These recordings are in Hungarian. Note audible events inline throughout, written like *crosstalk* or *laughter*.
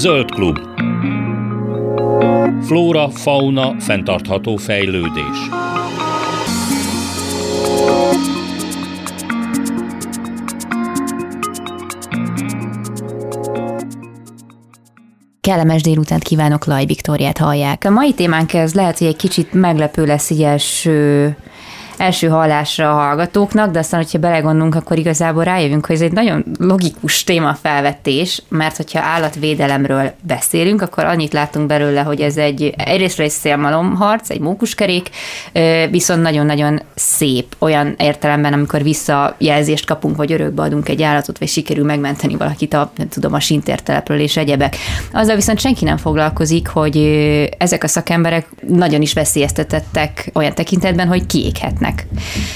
Zöld klub. Flóra, fauna, fenntartható fejlődés. Kellemes délutánt kívánok, Laj Viktóriát hallják. A mai témánk ez lehet, hogy egy kicsit meglepő lesz így első első hallásra a hallgatóknak, de aztán, hogyha belegondolunk, akkor igazából rájövünk, hogy ez egy nagyon logikus témafelvetés, mert hogyha állatvédelemről beszélünk, akkor annyit látunk belőle, hogy ez egy egyrészt egy szélmalomharc, egy mókuskerék, viszont nagyon-nagyon szép olyan értelemben, amikor visszajelzést kapunk, vagy örökbe adunk egy állatot, vagy sikerül megmenteni valakit a, nem tudom, a sintértelepről és egyebek. Azzal viszont senki nem foglalkozik, hogy ezek a szakemberek nagyon is veszélyeztetettek olyan tekintetben, hogy kiéghetnek kiégnek.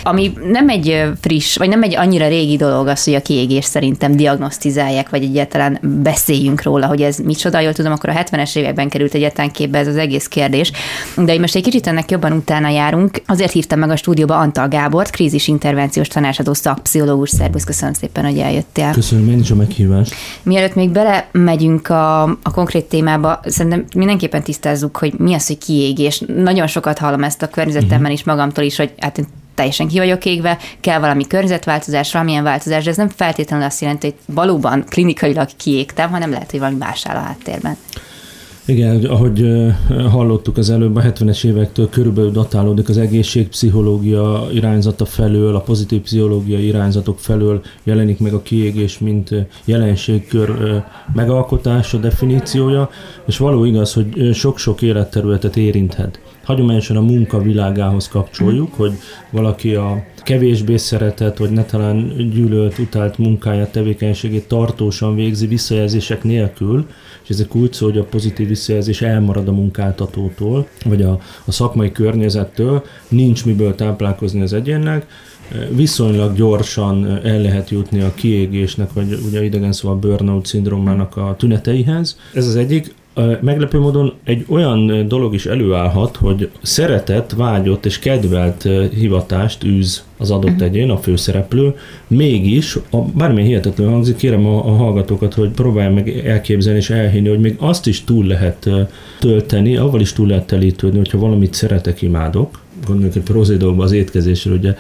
Ami nem egy friss, vagy nem egy annyira régi dolog az, hogy a kiégés szerintem diagnosztizálják, vagy egyáltalán beszéljünk róla, hogy ez micsoda. Jól tudom, akkor a 70-es években került egyáltalán képbe ez az egész kérdés. De én most egy kicsit ennek jobban utána járunk. Azért hívtam meg a stúdióba Antal Gábort, krízis intervenciós tanácsadó szakpszichológus. Szerbusz, köszönöm szépen, hogy eljöttél. Köszönöm én is a meghívást. Mielőtt még belemegyünk a, a konkrét témába, szerintem mindenképpen tisztázzuk, hogy mi az, hogy kiégés. Nagyon sokat hallom ezt a környezetemben uh-huh. is magamtól is, hogy hát teljesen ki vagyok égve, kell valami környezetváltozás, valamilyen változás, de ez nem feltétlenül azt jelenti, hogy valóban klinikailag kiégtem, hanem lehet, hogy valami más áll a háttérben. Igen, ahogy hallottuk az előbb, a 70-es évektől körülbelül datálódik az egészségpszichológia irányzata felől, a pozitív pszichológia irányzatok felől jelenik meg a kiégés, mint jelenségkör megalkotása, definíciója, és való igaz, hogy sok-sok életterületet érinthet hagyományosan a munka világához kapcsoljuk, hogy valaki a kevésbé szeretett, vagy ne talán gyűlölt, utált munkáját, tevékenységét tartósan végzi visszajelzések nélkül, és ezek úgy szól, hogy a pozitív visszajelzés elmarad a munkáltatótól, vagy a, a szakmai környezettől, nincs miből táplálkozni az egyénnek, viszonylag gyorsan el lehet jutni a kiégésnek, vagy ugye idegen szóval burnout szindrómának a tüneteihez. Ez az egyik. Meglepő módon egy olyan dolog is előállhat, hogy szeretett, vágyott és kedvelt hivatást űz az adott mhm. egyén, a főszereplő, mégis, a, bármilyen hihetetlen hangzik, kérem a, a hallgatókat, hogy próbálj meg elképzelni és elhinni, hogy még azt is túl lehet tölteni, avval is túl lehet telítődni, hogyha valamit szeretek, imádok, gondoljuk egy prozidóban az étkezésről, ugye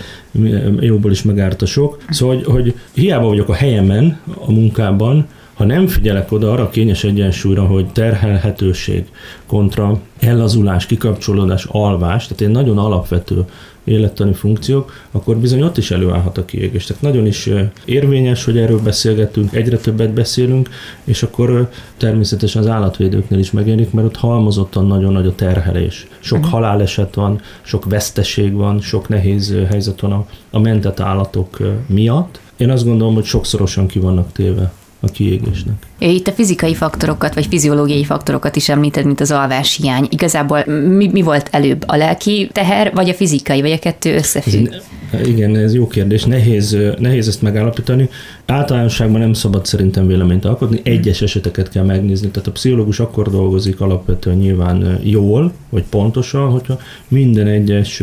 jóból is megárt a sok. Szóval, hogy, hogy hiába vagyok a helyemen, a munkában, ha nem figyelek oda arra a kényes egyensúlyra, hogy terhelhetőség kontra ellazulás, kikapcsolódás, alvás, tehát egy nagyon alapvető élettani funkciók, akkor bizony ott is előállhat a kiégés. Tehát nagyon is érvényes, hogy erről beszélgetünk, egyre többet beszélünk, és akkor természetesen az állatvédőknél is megjelenik, mert ott halmozottan nagyon nagy a terhelés. Sok uh-huh. haláleset van, sok veszteség van, sok nehéz helyzet van a, a mentett állatok miatt. Én azt gondolom, hogy sokszorosan ki vannak téve a kiégésnek. Itt a fizikai faktorokat, vagy fiziológiai faktorokat is említed, mint az alvás hiány. Igazából mi, mi volt előbb? A lelki teher, vagy a fizikai, vagy a kettő összefügg? Ez, igen, ez jó kérdés. Nehéz, nehéz ezt megállapítani. Általánosságban nem szabad szerintem véleményt alkotni, egyes eseteket kell megnézni. Tehát a pszichológus akkor dolgozik alapvetően nyilván jól, vagy pontosan, hogyha minden egyes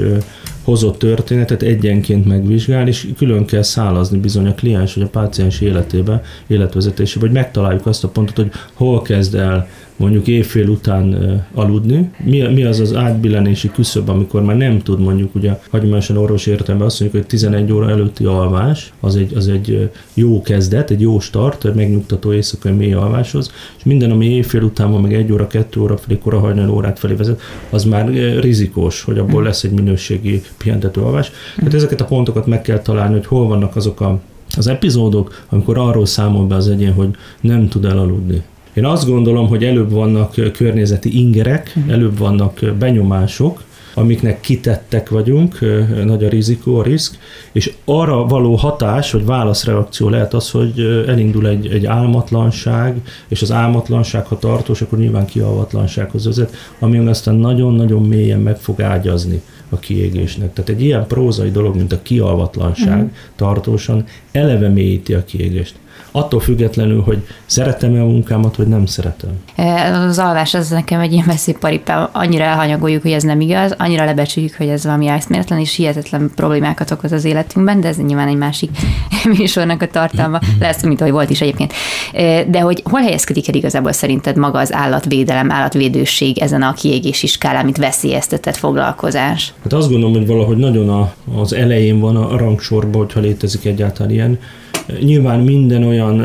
hozott történetet egyenként megvizsgál, és külön kell szálazni bizony a kliens vagy a páciens életébe, életvezetésébe, hogy megtaláljuk azt a pontot, hogy hol kezd el mondjuk évfél után aludni. Mi, mi az az átbillenési küszöb, amikor már nem tud mondjuk ugye hagyományosan orvos értelemben azt mondjuk, hogy 11 óra előtti alvás, az egy, az egy jó kezdet, egy jó start, egy megnyugtató éjszakai mély alváshoz, és minden, ami évfél után van, meg egy óra, kettő óra felé, kora hajnal órát felé vezet, az már rizikós, hogy abból lesz egy minőségi pihentető alvás. Tehát ezeket a pontokat meg kell találni, hogy hol vannak azok a az epizódok, amikor arról számol be az egyén, hogy nem tud elaludni. Én azt gondolom, hogy előbb vannak környezeti ingerek, mhm. előbb vannak benyomások, amiknek kitettek vagyunk, nagy a rizikó, a risk, és arra való hatás, vagy válaszreakció lehet az, hogy elindul egy, egy álmatlanság, és az álmatlanság, ha tartós, akkor nyilván kialvatlansághoz vezet, ami aztán nagyon-nagyon mélyen meg fog ágyazni a kiégésnek. Tehát egy ilyen prózai dolog, mint a kialvatlanság mm. tartósan eleve mélyíti a kiégést attól függetlenül, hogy szeretem-e a munkámat, vagy nem szeretem. E, az alvás az nekem egy ilyen veszélyparipám. Annyira elhanyagoljuk, hogy ez nem igaz, annyira lebecsüljük, hogy ez valami eszméletlen és hihetetlen problémákat okoz az életünkben, de ez nyilván egy másik *laughs* műsornak a tartalma. Lesz, mint ahogy volt is egyébként. E, de hogy hol helyezkedik el igazából szerinted maga az állatvédelem, állatvédőség ezen a kiégési skálán, mint veszélyeztetett foglalkozás? Hát azt gondolom, hogy valahogy nagyon a, az elején van a rangsorban, hogyha létezik egyáltalán ilyen Nyilván minden olyan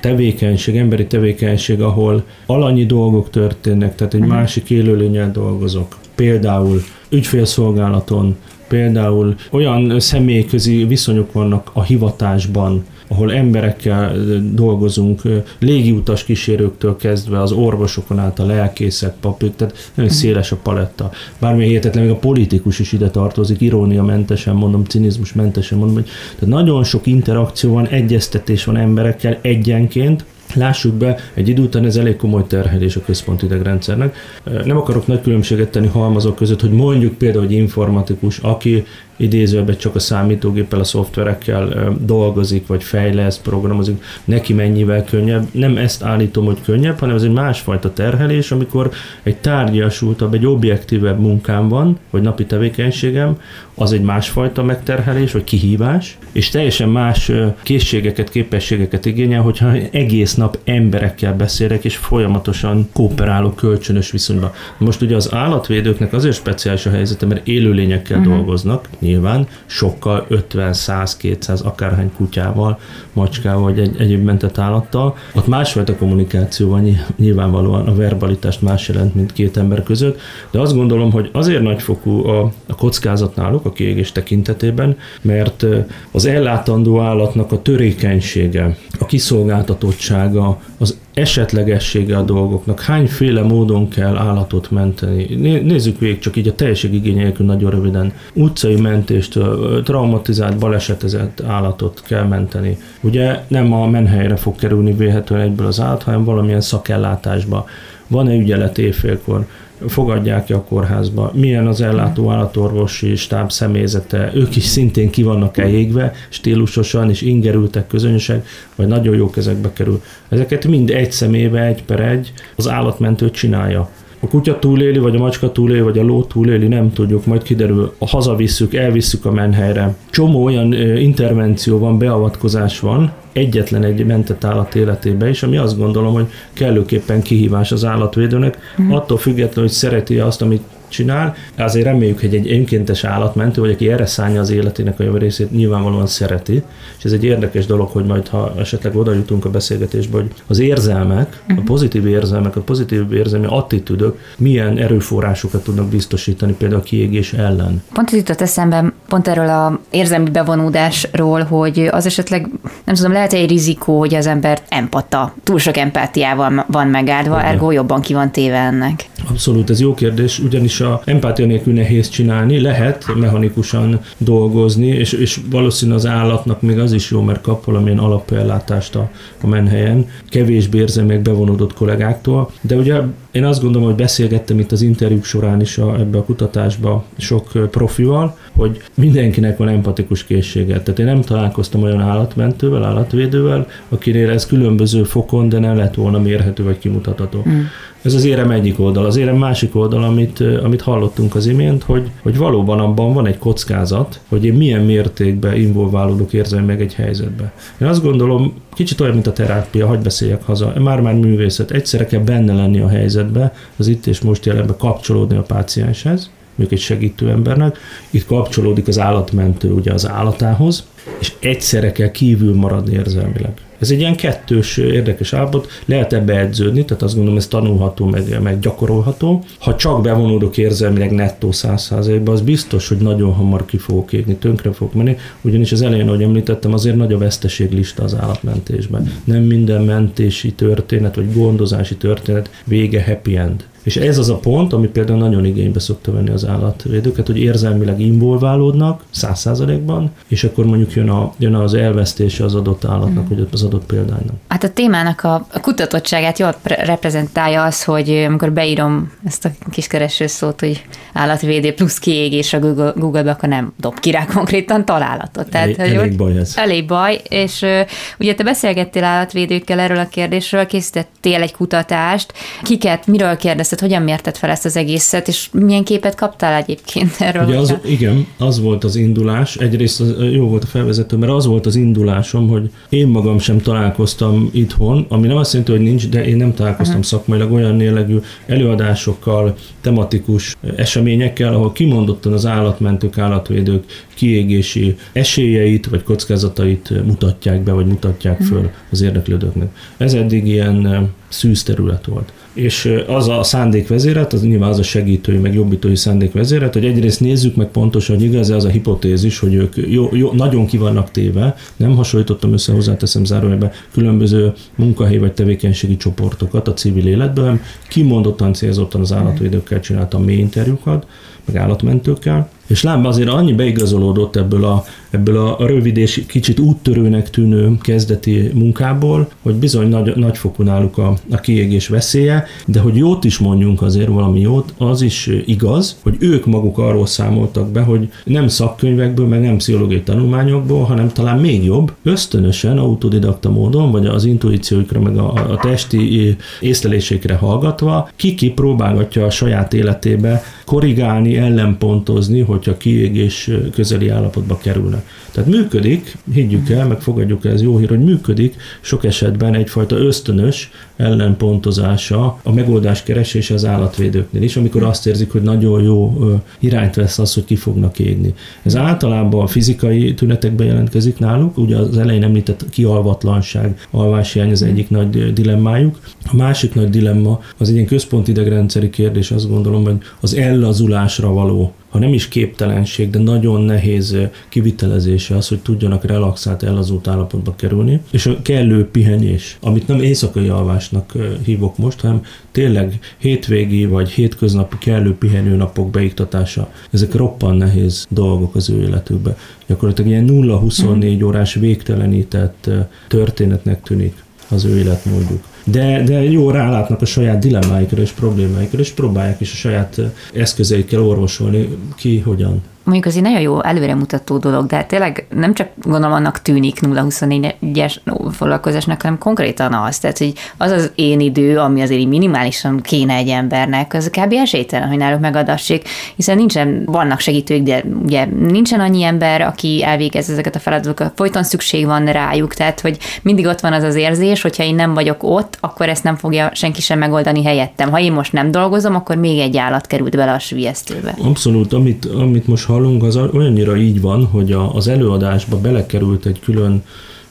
tevékenység, emberi tevékenység, ahol alanyi dolgok történnek, tehát egy mhm. másik élőlényel dolgozok. Például ügyfélszolgálaton, például olyan személyközi viszonyok vannak a hivatásban, ahol emberekkel dolgozunk, légiutas kísérőktől kezdve az orvosokon át a lelkészek, papír, tehát nagyon mhm. széles a paletta. Bármi hihetetlen, még a politikus is ide tartozik, irónia mentesen mondom, cinizmus mentesen mondom, hogy tehát nagyon sok interakció van, egyeztetés van emberekkel egyenként, Lássuk be, egy idő után ez elég komoly terhelés a központi idegrendszernek. Nem akarok nagy különbséget tenni halmazok között, hogy mondjuk például egy informatikus, aki idézőben csak a számítógéppel, a szoftverekkel dolgozik, vagy fejleszt, programozik, neki mennyivel könnyebb. Nem ezt állítom, hogy könnyebb, hanem ez egy másfajta terhelés, amikor egy tárgyasultabb, egy objektívebb munkám van, vagy napi tevékenységem, az egy másfajta megterhelés, vagy kihívás, és teljesen más készségeket, képességeket igényel, hogyha egész nap emberekkel beszélek, és folyamatosan kooperálok kölcsönös viszonyban. Most ugye az állatvédőknek azért speciális a helyzete, mert élőlényekkel uh-huh. dolgoznak, nyilván, sokkal 50, 100, 200, akárhány kutyával, macskával, vagy egy, egyéb mentett állattal. Ott másfajta kommunikáció van, nyilvánvalóan a verbalitást más jelent, mint két ember között, de azt gondolom, hogy azért nagyfokú a, a kockázat náluk, a kiégés tekintetében, mert az ellátandó állatnak a törékenysége, kiszolgáltatottsága, az esetlegessége a dolgoknak, hányféle módon kell állatot menteni. Nézzük végig csak így a teljesség igényelkül nagyon röviden. Utcai mentést, traumatizált, balesetezett állatot kell menteni. Ugye nem a menhelyre fog kerülni véhetően egyből az állat, hanem valamilyen szakellátásba. Van-e ügyelet éjfélkor? Fogadják-e a kórházba, milyen az ellátó állatorvosi stáb személyzete, ők is szintén ki vannak égve, stílusosan és ingerültek közönösek, vagy nagyon jó kezekbe kerül. Ezeket mind egy szemébe, egy per egy az állatmentő csinálja. A kutya túléli, vagy a macska túléli, vagy a ló túléli, nem tudjuk, majd kiderül. A hazavisszük, elvisszük a menhelyre. Csomó olyan intervenció van, beavatkozás van, egyetlen egy mentett állat életébe is, ami azt gondolom, hogy kellőképpen kihívás az állatvédőnek, mm. attól függetlenül, hogy szereti azt, amit csinál. Azért reméljük, hogy egy önkéntes állatmentő, vagy aki erre szállja az életének a jövő részét, nyilvánvalóan szereti. És ez egy érdekes dolog, hogy majd ha esetleg oda jutunk a beszélgetésbe, hogy az érzelmek, a mhm. pozitív érzelmek, a pozitív érzelmi attitűdök milyen erőforrásokat tudnak biztosítani például a kiégés ellen. Pont ez jutott eszembe, pont erről a érzelmi bevonódásról, hogy az esetleg, nem tudom, lehet egy rizikó, hogy az ember empata, túl sok empátiával van megáldva, ergo jobban ki van téve ennek. Abszolút, ez jó kérdés, ugyanis a empátia nélkül nehéz csinálni, lehet mechanikusan dolgozni, és, és valószínű az állatnak még az is jó, mert kap valamilyen alapellátást a, a menhelyen, kevésbé érzem meg bevonódott kollégáktól, de ugye én azt gondolom, hogy beszélgettem itt az interjúk során is a, ebbe a kutatásba sok profival, hogy mindenkinek van empatikus készsége. Tehát én nem találkoztam olyan állatmentővel, állatvédővel, akinél ez különböző fokon, de nem lett volna mérhető vagy kimutatható. Mm. Ez az érem egyik oldal. Az érem másik oldal, amit, amit hallottunk az imént, hogy, hogy valóban abban van egy kockázat, hogy én milyen mértékben involválódok érzelmi meg egy helyzetbe. Én azt gondolom, kicsit olyan, mint a terápia, hagy beszéljek haza, már-már művészet, egyszerre kell benne lenni a helyzetbe, az itt és most jelenben kapcsolódni a pácienshez, mondjuk egy segítő embernek, itt kapcsolódik az állatmentő ugye az állatához, és egyszerre kell kívül maradni érzelmileg. Ez egy ilyen kettős érdekes állapot, lehet ebbe edződni, tehát azt gondolom ez tanulható, meg, meg gyakorolható. Ha csak bevonódok érzelmileg nettó száz az biztos, hogy nagyon hamar ki fogok égni, tönkre fogok menni, ugyanis az elején, ahogy említettem, azért nagy a veszteséglista az állatmentésben. Nem minden mentési történet, vagy gondozási történet vége happy end. És ez az a pont, ami például nagyon igénybe szokta venni az állatvédőket, hogy érzelmileg involválódnak száz százalékban, és akkor mondjuk jön, a, jön az elvesztése az adott állatnak, mm. hogy az adott példánynak. Hát a témának a, a kutatottságát jól reprezentálja az, hogy amikor beírom ezt a kis szót, hogy állatvédő plusz kiégés a Google, Google-be, akkor nem dob ki rá konkrétan találatot. Tehát, elég, elég baj ez. Elég baj, és uh, ugye te beszélgettél állatvédőkkel erről a kérdésről, készítettél egy kutatást, kiket, miről kérdezted, hogyan mérted fel ezt az egészet, és milyen képet kaptál egyébként *laughs* erről? Ugye az, igen, az volt az indulás, egyrészt az, jó volt a felvezető, mert az volt az indulásom, hogy én magam sem találkoztam itthon, ami nem azt jelenti, hogy nincs, de én nem találkoztam uh-huh. szakmailag olyan jellegű előadásokkal, tematikus eseményekkel, ahol kimondottan az állatmentők, állatvédők kiégési esélyeit vagy kockázatait mutatják be, vagy mutatják mhm. föl az érdeklődőknek. Ez eddig ilyen szűz terület volt. És az a szándékvezéret, az nyilván az a segítői, meg jobbítói szándékvezéret, hogy egyrészt nézzük meg pontosan, hogy igaz az a hipotézis, hogy ők jó, jó, nagyon ki vannak téve, nem hasonlítottam össze, hozzáteszem zárójelbe, különböző munkahely vagy tevékenységi csoportokat a civil életben, kimondottan célzottan az állatvédőkkel csináltam mély interjúkat, meg állatmentőkkel, és lám azért annyi beigazolódott ebből a, ebből a rövid és kicsit úttörőnek tűnő kezdeti munkából, hogy bizony nagy, nagyfokú náluk a, a kiégés veszélye, de hogy jót is mondjunk azért valami jót, az is igaz, hogy ők maguk arról számoltak be, hogy nem szakkönyvekből, meg nem pszichológiai tanulmányokból, hanem talán még jobb, ösztönösen, autodidakta módon, vagy az intuícióikra, meg a, a testi észlelésekre hallgatva, ki-ki próbálgatja a saját életébe korrigálni, ellenpontozni, hogyha kiégés közeli állapotba kerülnek. Tehát működik, higgyük el, meg fogadjuk el, ez jó hír, hogy működik sok esetben egyfajta ösztönös ellenpontozása, a megoldás keresése az állatvédőknél is, amikor azt érzik, hogy nagyon jó irányt vesz az, hogy ki fognak égni. Ez általában a fizikai tünetekben jelentkezik náluk, ugye az elején említett kialvatlanság, alváshiány az egyik nagy dilemmájuk. A másik nagy dilemma az egy ilyen központi idegrendszeri kérdés, azt gondolom, hogy az ellazulásra való ha nem is képtelenség, de nagyon nehéz kivitelezése az, hogy tudjanak relaxált ellazult állapotba kerülni, és a kellő pihenés, amit nem éjszakai alvásnak hívok most, hanem tényleg hétvégi vagy hétköznapi kellő pihenőnapok beiktatása, ezek roppan nehéz dolgok az ő életükben. Gyakorlatilag ilyen 0-24 órás végtelenített történetnek tűnik az ő életmódjuk. De, de jó rálátnak a saját dilemmáikra és problémáikra, és próbálják is a saját eszközeikkel orvosolni ki, hogyan mondjuk az egy nagyon jó előremutató dolog, de tényleg nem csak gondolom annak tűnik 0-24-es foglalkozásnak, hanem konkrétan az, tehát hogy az az én idő, ami azért minimálisan kéne egy embernek, az kb. esélytelen, hogy náluk megadassék, hiszen nincsen, vannak segítők, de ugye nincsen annyi ember, aki elvégez ezeket a feladatokat, folyton szükség van rájuk, tehát hogy mindig ott van az az érzés, hogyha én nem vagyok ott, akkor ezt nem fogja senki sem megoldani helyettem. Ha én most nem dolgozom, akkor még egy állat került bele a sülyeztőbe. Abszolút, amit, amit most hallunk, az olyannyira így van, hogy az előadásba belekerült egy külön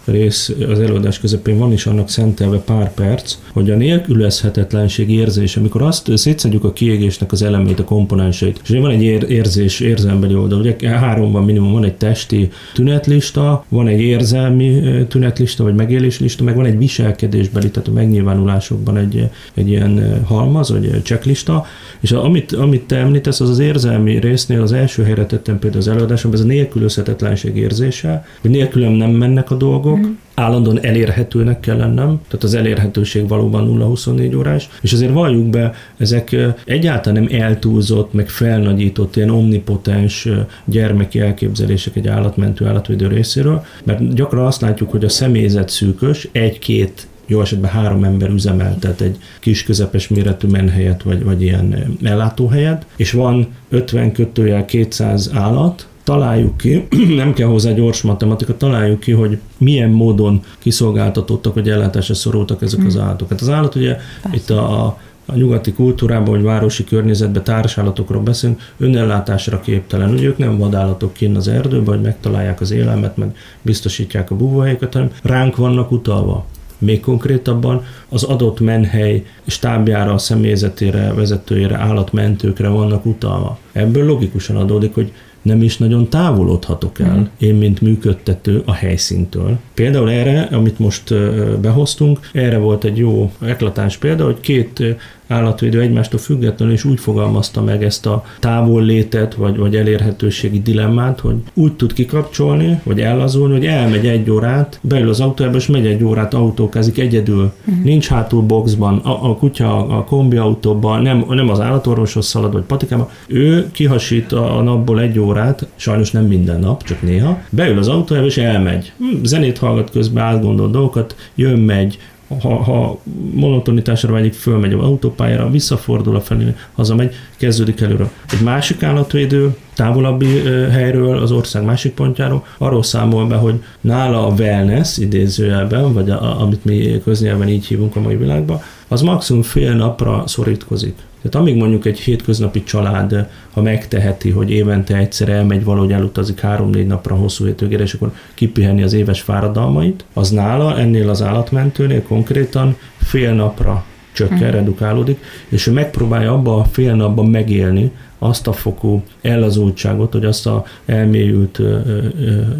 rész az előadás közepén van is annak szentelve pár perc, hogy a nélkülözhetetlenség érzés, amikor azt szétszedjük a kiégésnek az elemét, a komponenseit, és van egy érzés, érzelmbeli oldal, ugye három van minimum, van egy testi tünetlista, van egy érzelmi tünetlista, vagy megéléslista, meg van egy viselkedésbeli, tehát a megnyilvánulásokban egy, egy ilyen halmaz, vagy checklista, és amit, amit te említesz, az az érzelmi résznél az első helyre tettem például az előadásomban, ez a nélkülözhetetlenség érzése, hogy nélkülem nem mennek a dolgok, mm. állandóan elérhetőnek kell lennem, tehát az elérhetőség valóban 0-24 órás, és azért valljuk be, ezek egyáltalán nem eltúlzott, meg felnagyított, ilyen omnipotens gyermeki elképzelések egy állatmentő állatvédő részéről, mert gyakran azt látjuk, hogy a személyzet szűkös, egy-két jó esetben három ember üzemeltet egy kis közepes méretű menhelyet, vagy, vagy ilyen ellátóhelyet, és van 50 kötőjel 200 állat, találjuk ki, *clears throat* nem kell hozzá gyors matematika, találjuk ki, hogy milyen módon kiszolgáltatottak, vagy ellátásra szorultak ezek az hmm. állatok. Hát az állat ugye Persze. itt a, a nyugati kultúrában, vagy városi környezetben társállatokról beszélünk, önellátásra képtelen. Ugye ők nem vadállatok kinn az erdőben, hogy megtalálják az élelmet, meg biztosítják a búvóhelyeket, hanem ránk vannak utalva. Még konkrétabban az adott menhely stábjára, a személyzetére, vezetőjére, állatmentőkre vannak utalva. Ebből logikusan adódik, hogy nem is nagyon távolodhatok el, mm. én, mint működtető a helyszíntől. Például erre, amit most behoztunk, erre volt egy jó eklatáns példa, hogy két állatvédő egymástól függetlenül is úgy fogalmazta meg ezt a távollétet, vagy, vagy elérhetőségi dilemmát, hogy úgy tud kikapcsolni, vagy ellazulni, hogy elmegy egy órát, beül az autójába, és megy egy órát, autókázik egyedül. Uh-huh. Nincs hátul boxban, a, a kutya a kombi autóban, nem, nem az állatorvoshoz szalad, vagy patikába. Ő kihasít a napból egy órát, sajnos nem minden nap, csak néha, beül az autójába, és elmegy. Hm, zenét hallgat közben, átgondol dolgokat, jön, megy, ha, ha monotonitásra vágyik, fölmegy az autópályára, visszafordul a felé, hazamegy, kezdődik előre. Egy másik állatvédő távolabbi helyről, az ország másik pontjáról, arról számol be, hogy nála a wellness idézőjelben, vagy a, amit mi köznyelven így hívunk a mai világban, az maximum fél napra szorítkozik. Tehát amíg mondjuk egy hétköznapi család, ha megteheti, hogy évente egyszer elmegy valahogy elutazik három-négy napra hosszú hétőgére, és akkor kipihenni az éves fáradalmait, az nála ennél az állatmentőnél konkrétan fél napra csökken, mm. redukálódik, és ő megpróbálja abba a fél napban megélni azt a fokú ellazultságot, vagy azt a elmélyült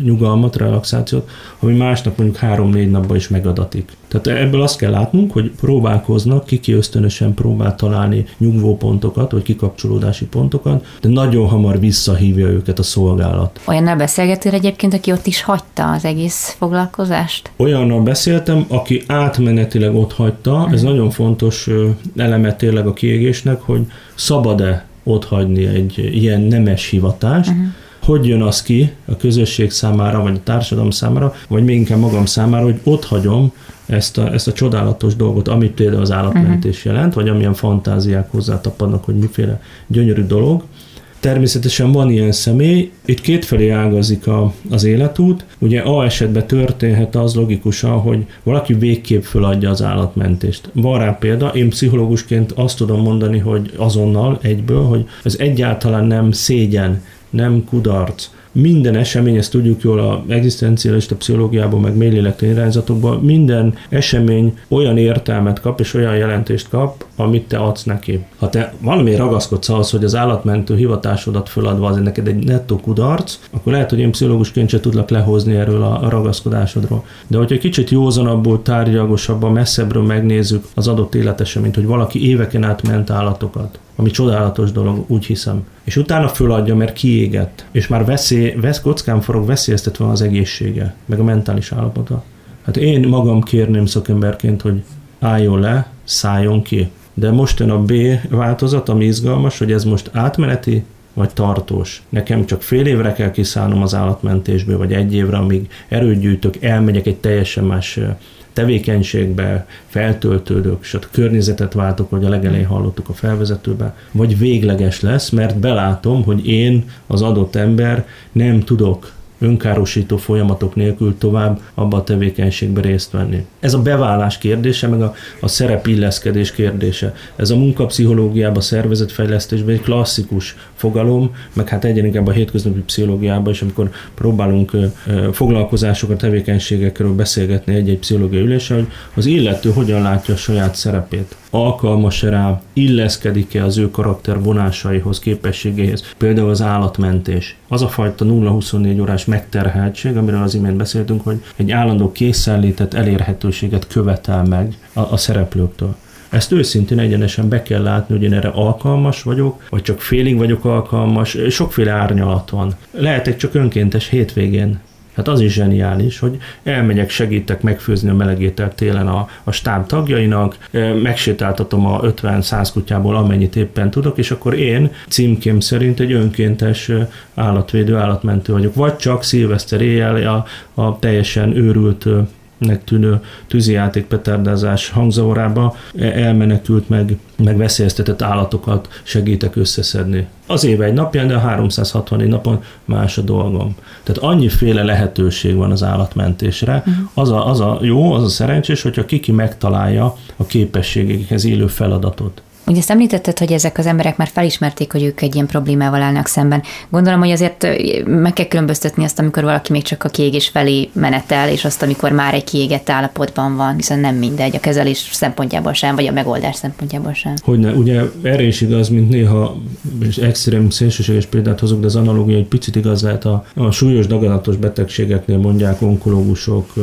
nyugalmat, relaxációt, ami másnak mondjuk három-négy napban is megadatik. Tehát ebből azt kell látnunk, hogy próbálkoznak, kiki ösztönösen próbál találni nyugvópontokat, vagy kikapcsolódási pontokat, de nagyon hamar visszahívja őket a szolgálat. Olyannal beszélgettél egyébként, aki ott is hagyta az egész foglalkozást? Olyannal beszéltem, aki átmenetileg ott hagyta, ez uh-huh. nagyon fontos eleme tényleg a kiégésnek, hogy szabad-e ott hagyni egy ilyen nemes hivatást, uh-huh. hogy jön az ki a közösség számára, vagy a társadalom számára, vagy még inkább magam számára, hogy ott hagyom ezt a, ezt a csodálatos dolgot, amit például az állatmentés uh-huh. jelent, vagy amilyen fantáziák hozzátapadnak, hogy miféle gyönyörű dolog, Természetesen van ilyen személy, itt kétfelé ágazik a, az életút. Ugye A esetben történhet az logikusan, hogy valaki végképp föladja az állatmentést. Van rá példa, én pszichológusként azt tudom mondani, hogy azonnal egyből, hogy ez egyáltalán nem szégyen, nem kudarc, minden esemény, ezt tudjuk jól a egzisztencialista pszichológiában, meg mélylélektani irányzatokban, minden esemény olyan értelmet kap és olyan jelentést kap, amit te adsz neki. Ha te valami ragaszkodsz ahhoz, hogy az állatmentő hivatásodat föladva az neked egy nettó kudarc, akkor lehet, hogy én pszichológusként se tudlak lehozni erről a ragaszkodásodról. De hogyha egy kicsit józanabbul, tárgyalagosabban, messzebbről megnézzük az adott életeseményt, hogy valaki éveken át ment állatokat, ami csodálatos dolog, úgy hiszem. És utána föladja, mert kiégett, és már veszély, vesz, kockán forog veszélyeztetve az egészsége, meg a mentális állapota. Hát én magam kérném szakemberként, hogy álljon le, szálljon ki. De most jön a B változat, ami izgalmas, hogy ez most átmeneti, vagy tartós. Nekem csak fél évre kell kiszállnom az állatmentésből, vagy egy évre, amíg erőt gyűjtök, elmegyek egy teljesen más tevékenységbe feltöltődök, és a környezetet váltok, hogy a legelején hallottuk a felvezetőbe, vagy végleges lesz, mert belátom, hogy én, az adott ember nem tudok önkárosító folyamatok nélkül tovább abba a tevékenységbe részt venni. Ez a beválás kérdése, meg a, a szerep illeszkedés kérdése. Ez a munkapszichológiában, szervezetfejlesztésben egy klasszikus fogalom, meg hát egyre inkább a hétköznapi pszichológiában is, amikor próbálunk foglalkozásokat, tevékenységekről beszélgetni egy-egy pszichológiai ülésen, hogy az illető hogyan látja a saját szerepét alkalmas-e rá, illeszkedik-e az ő karakter vonásaihoz, képességeihez, például az állatmentés. Az a fajta 0-24 órás megterheltség, amiről az imént beszéltünk, hogy egy állandó készenlétet, elérhetőséget követel meg a, a szereplőktől. Ezt őszintén egyenesen be kell látni, hogy én erre alkalmas vagyok, vagy csak félig vagyok alkalmas, sokféle árnyalat van. Lehetek csak önkéntes hétvégén Hát az is zseniális, hogy elmegyek, segítek megfőzni a melegételt télen a, a stáb tagjainak, megsétáltatom a 50-100 kutyából amennyit éppen tudok, és akkor én címkém szerint egy önkéntes állatvédő, állatmentő vagyok. Vagy csak szilveszter éjjel a, a teljesen őrült nek tűnő tűzijáték petárdázás hangzavorába elmenekült meg, meg veszélyeztetett állatokat segítek összeszedni. Az éve egy napján, de a 364 napon más a dolgom. Tehát annyiféle lehetőség van az állatmentésre. Uh-huh. Az, a, az a jó, az a szerencsés, hogyha kiki megtalálja a képességekhez élő feladatot. Ugye ezt említetted, hogy ezek az emberek már felismerték, hogy ők egy ilyen problémával állnak szemben. Gondolom, hogy azért meg kell különböztetni azt, amikor valaki még csak a kiégés felé menetel, és azt, amikor már egy kiégett állapotban van, hiszen nem mindegy a kezelés szempontjából sem, vagy a megoldás szempontjából sem. Hogyne, ugye erre is igaz, mint néha, és extrém szélsőséges példát hozok, de az analógia egy picit igaz lehet a, a súlyos daganatos betegségeknél mondják onkológusok,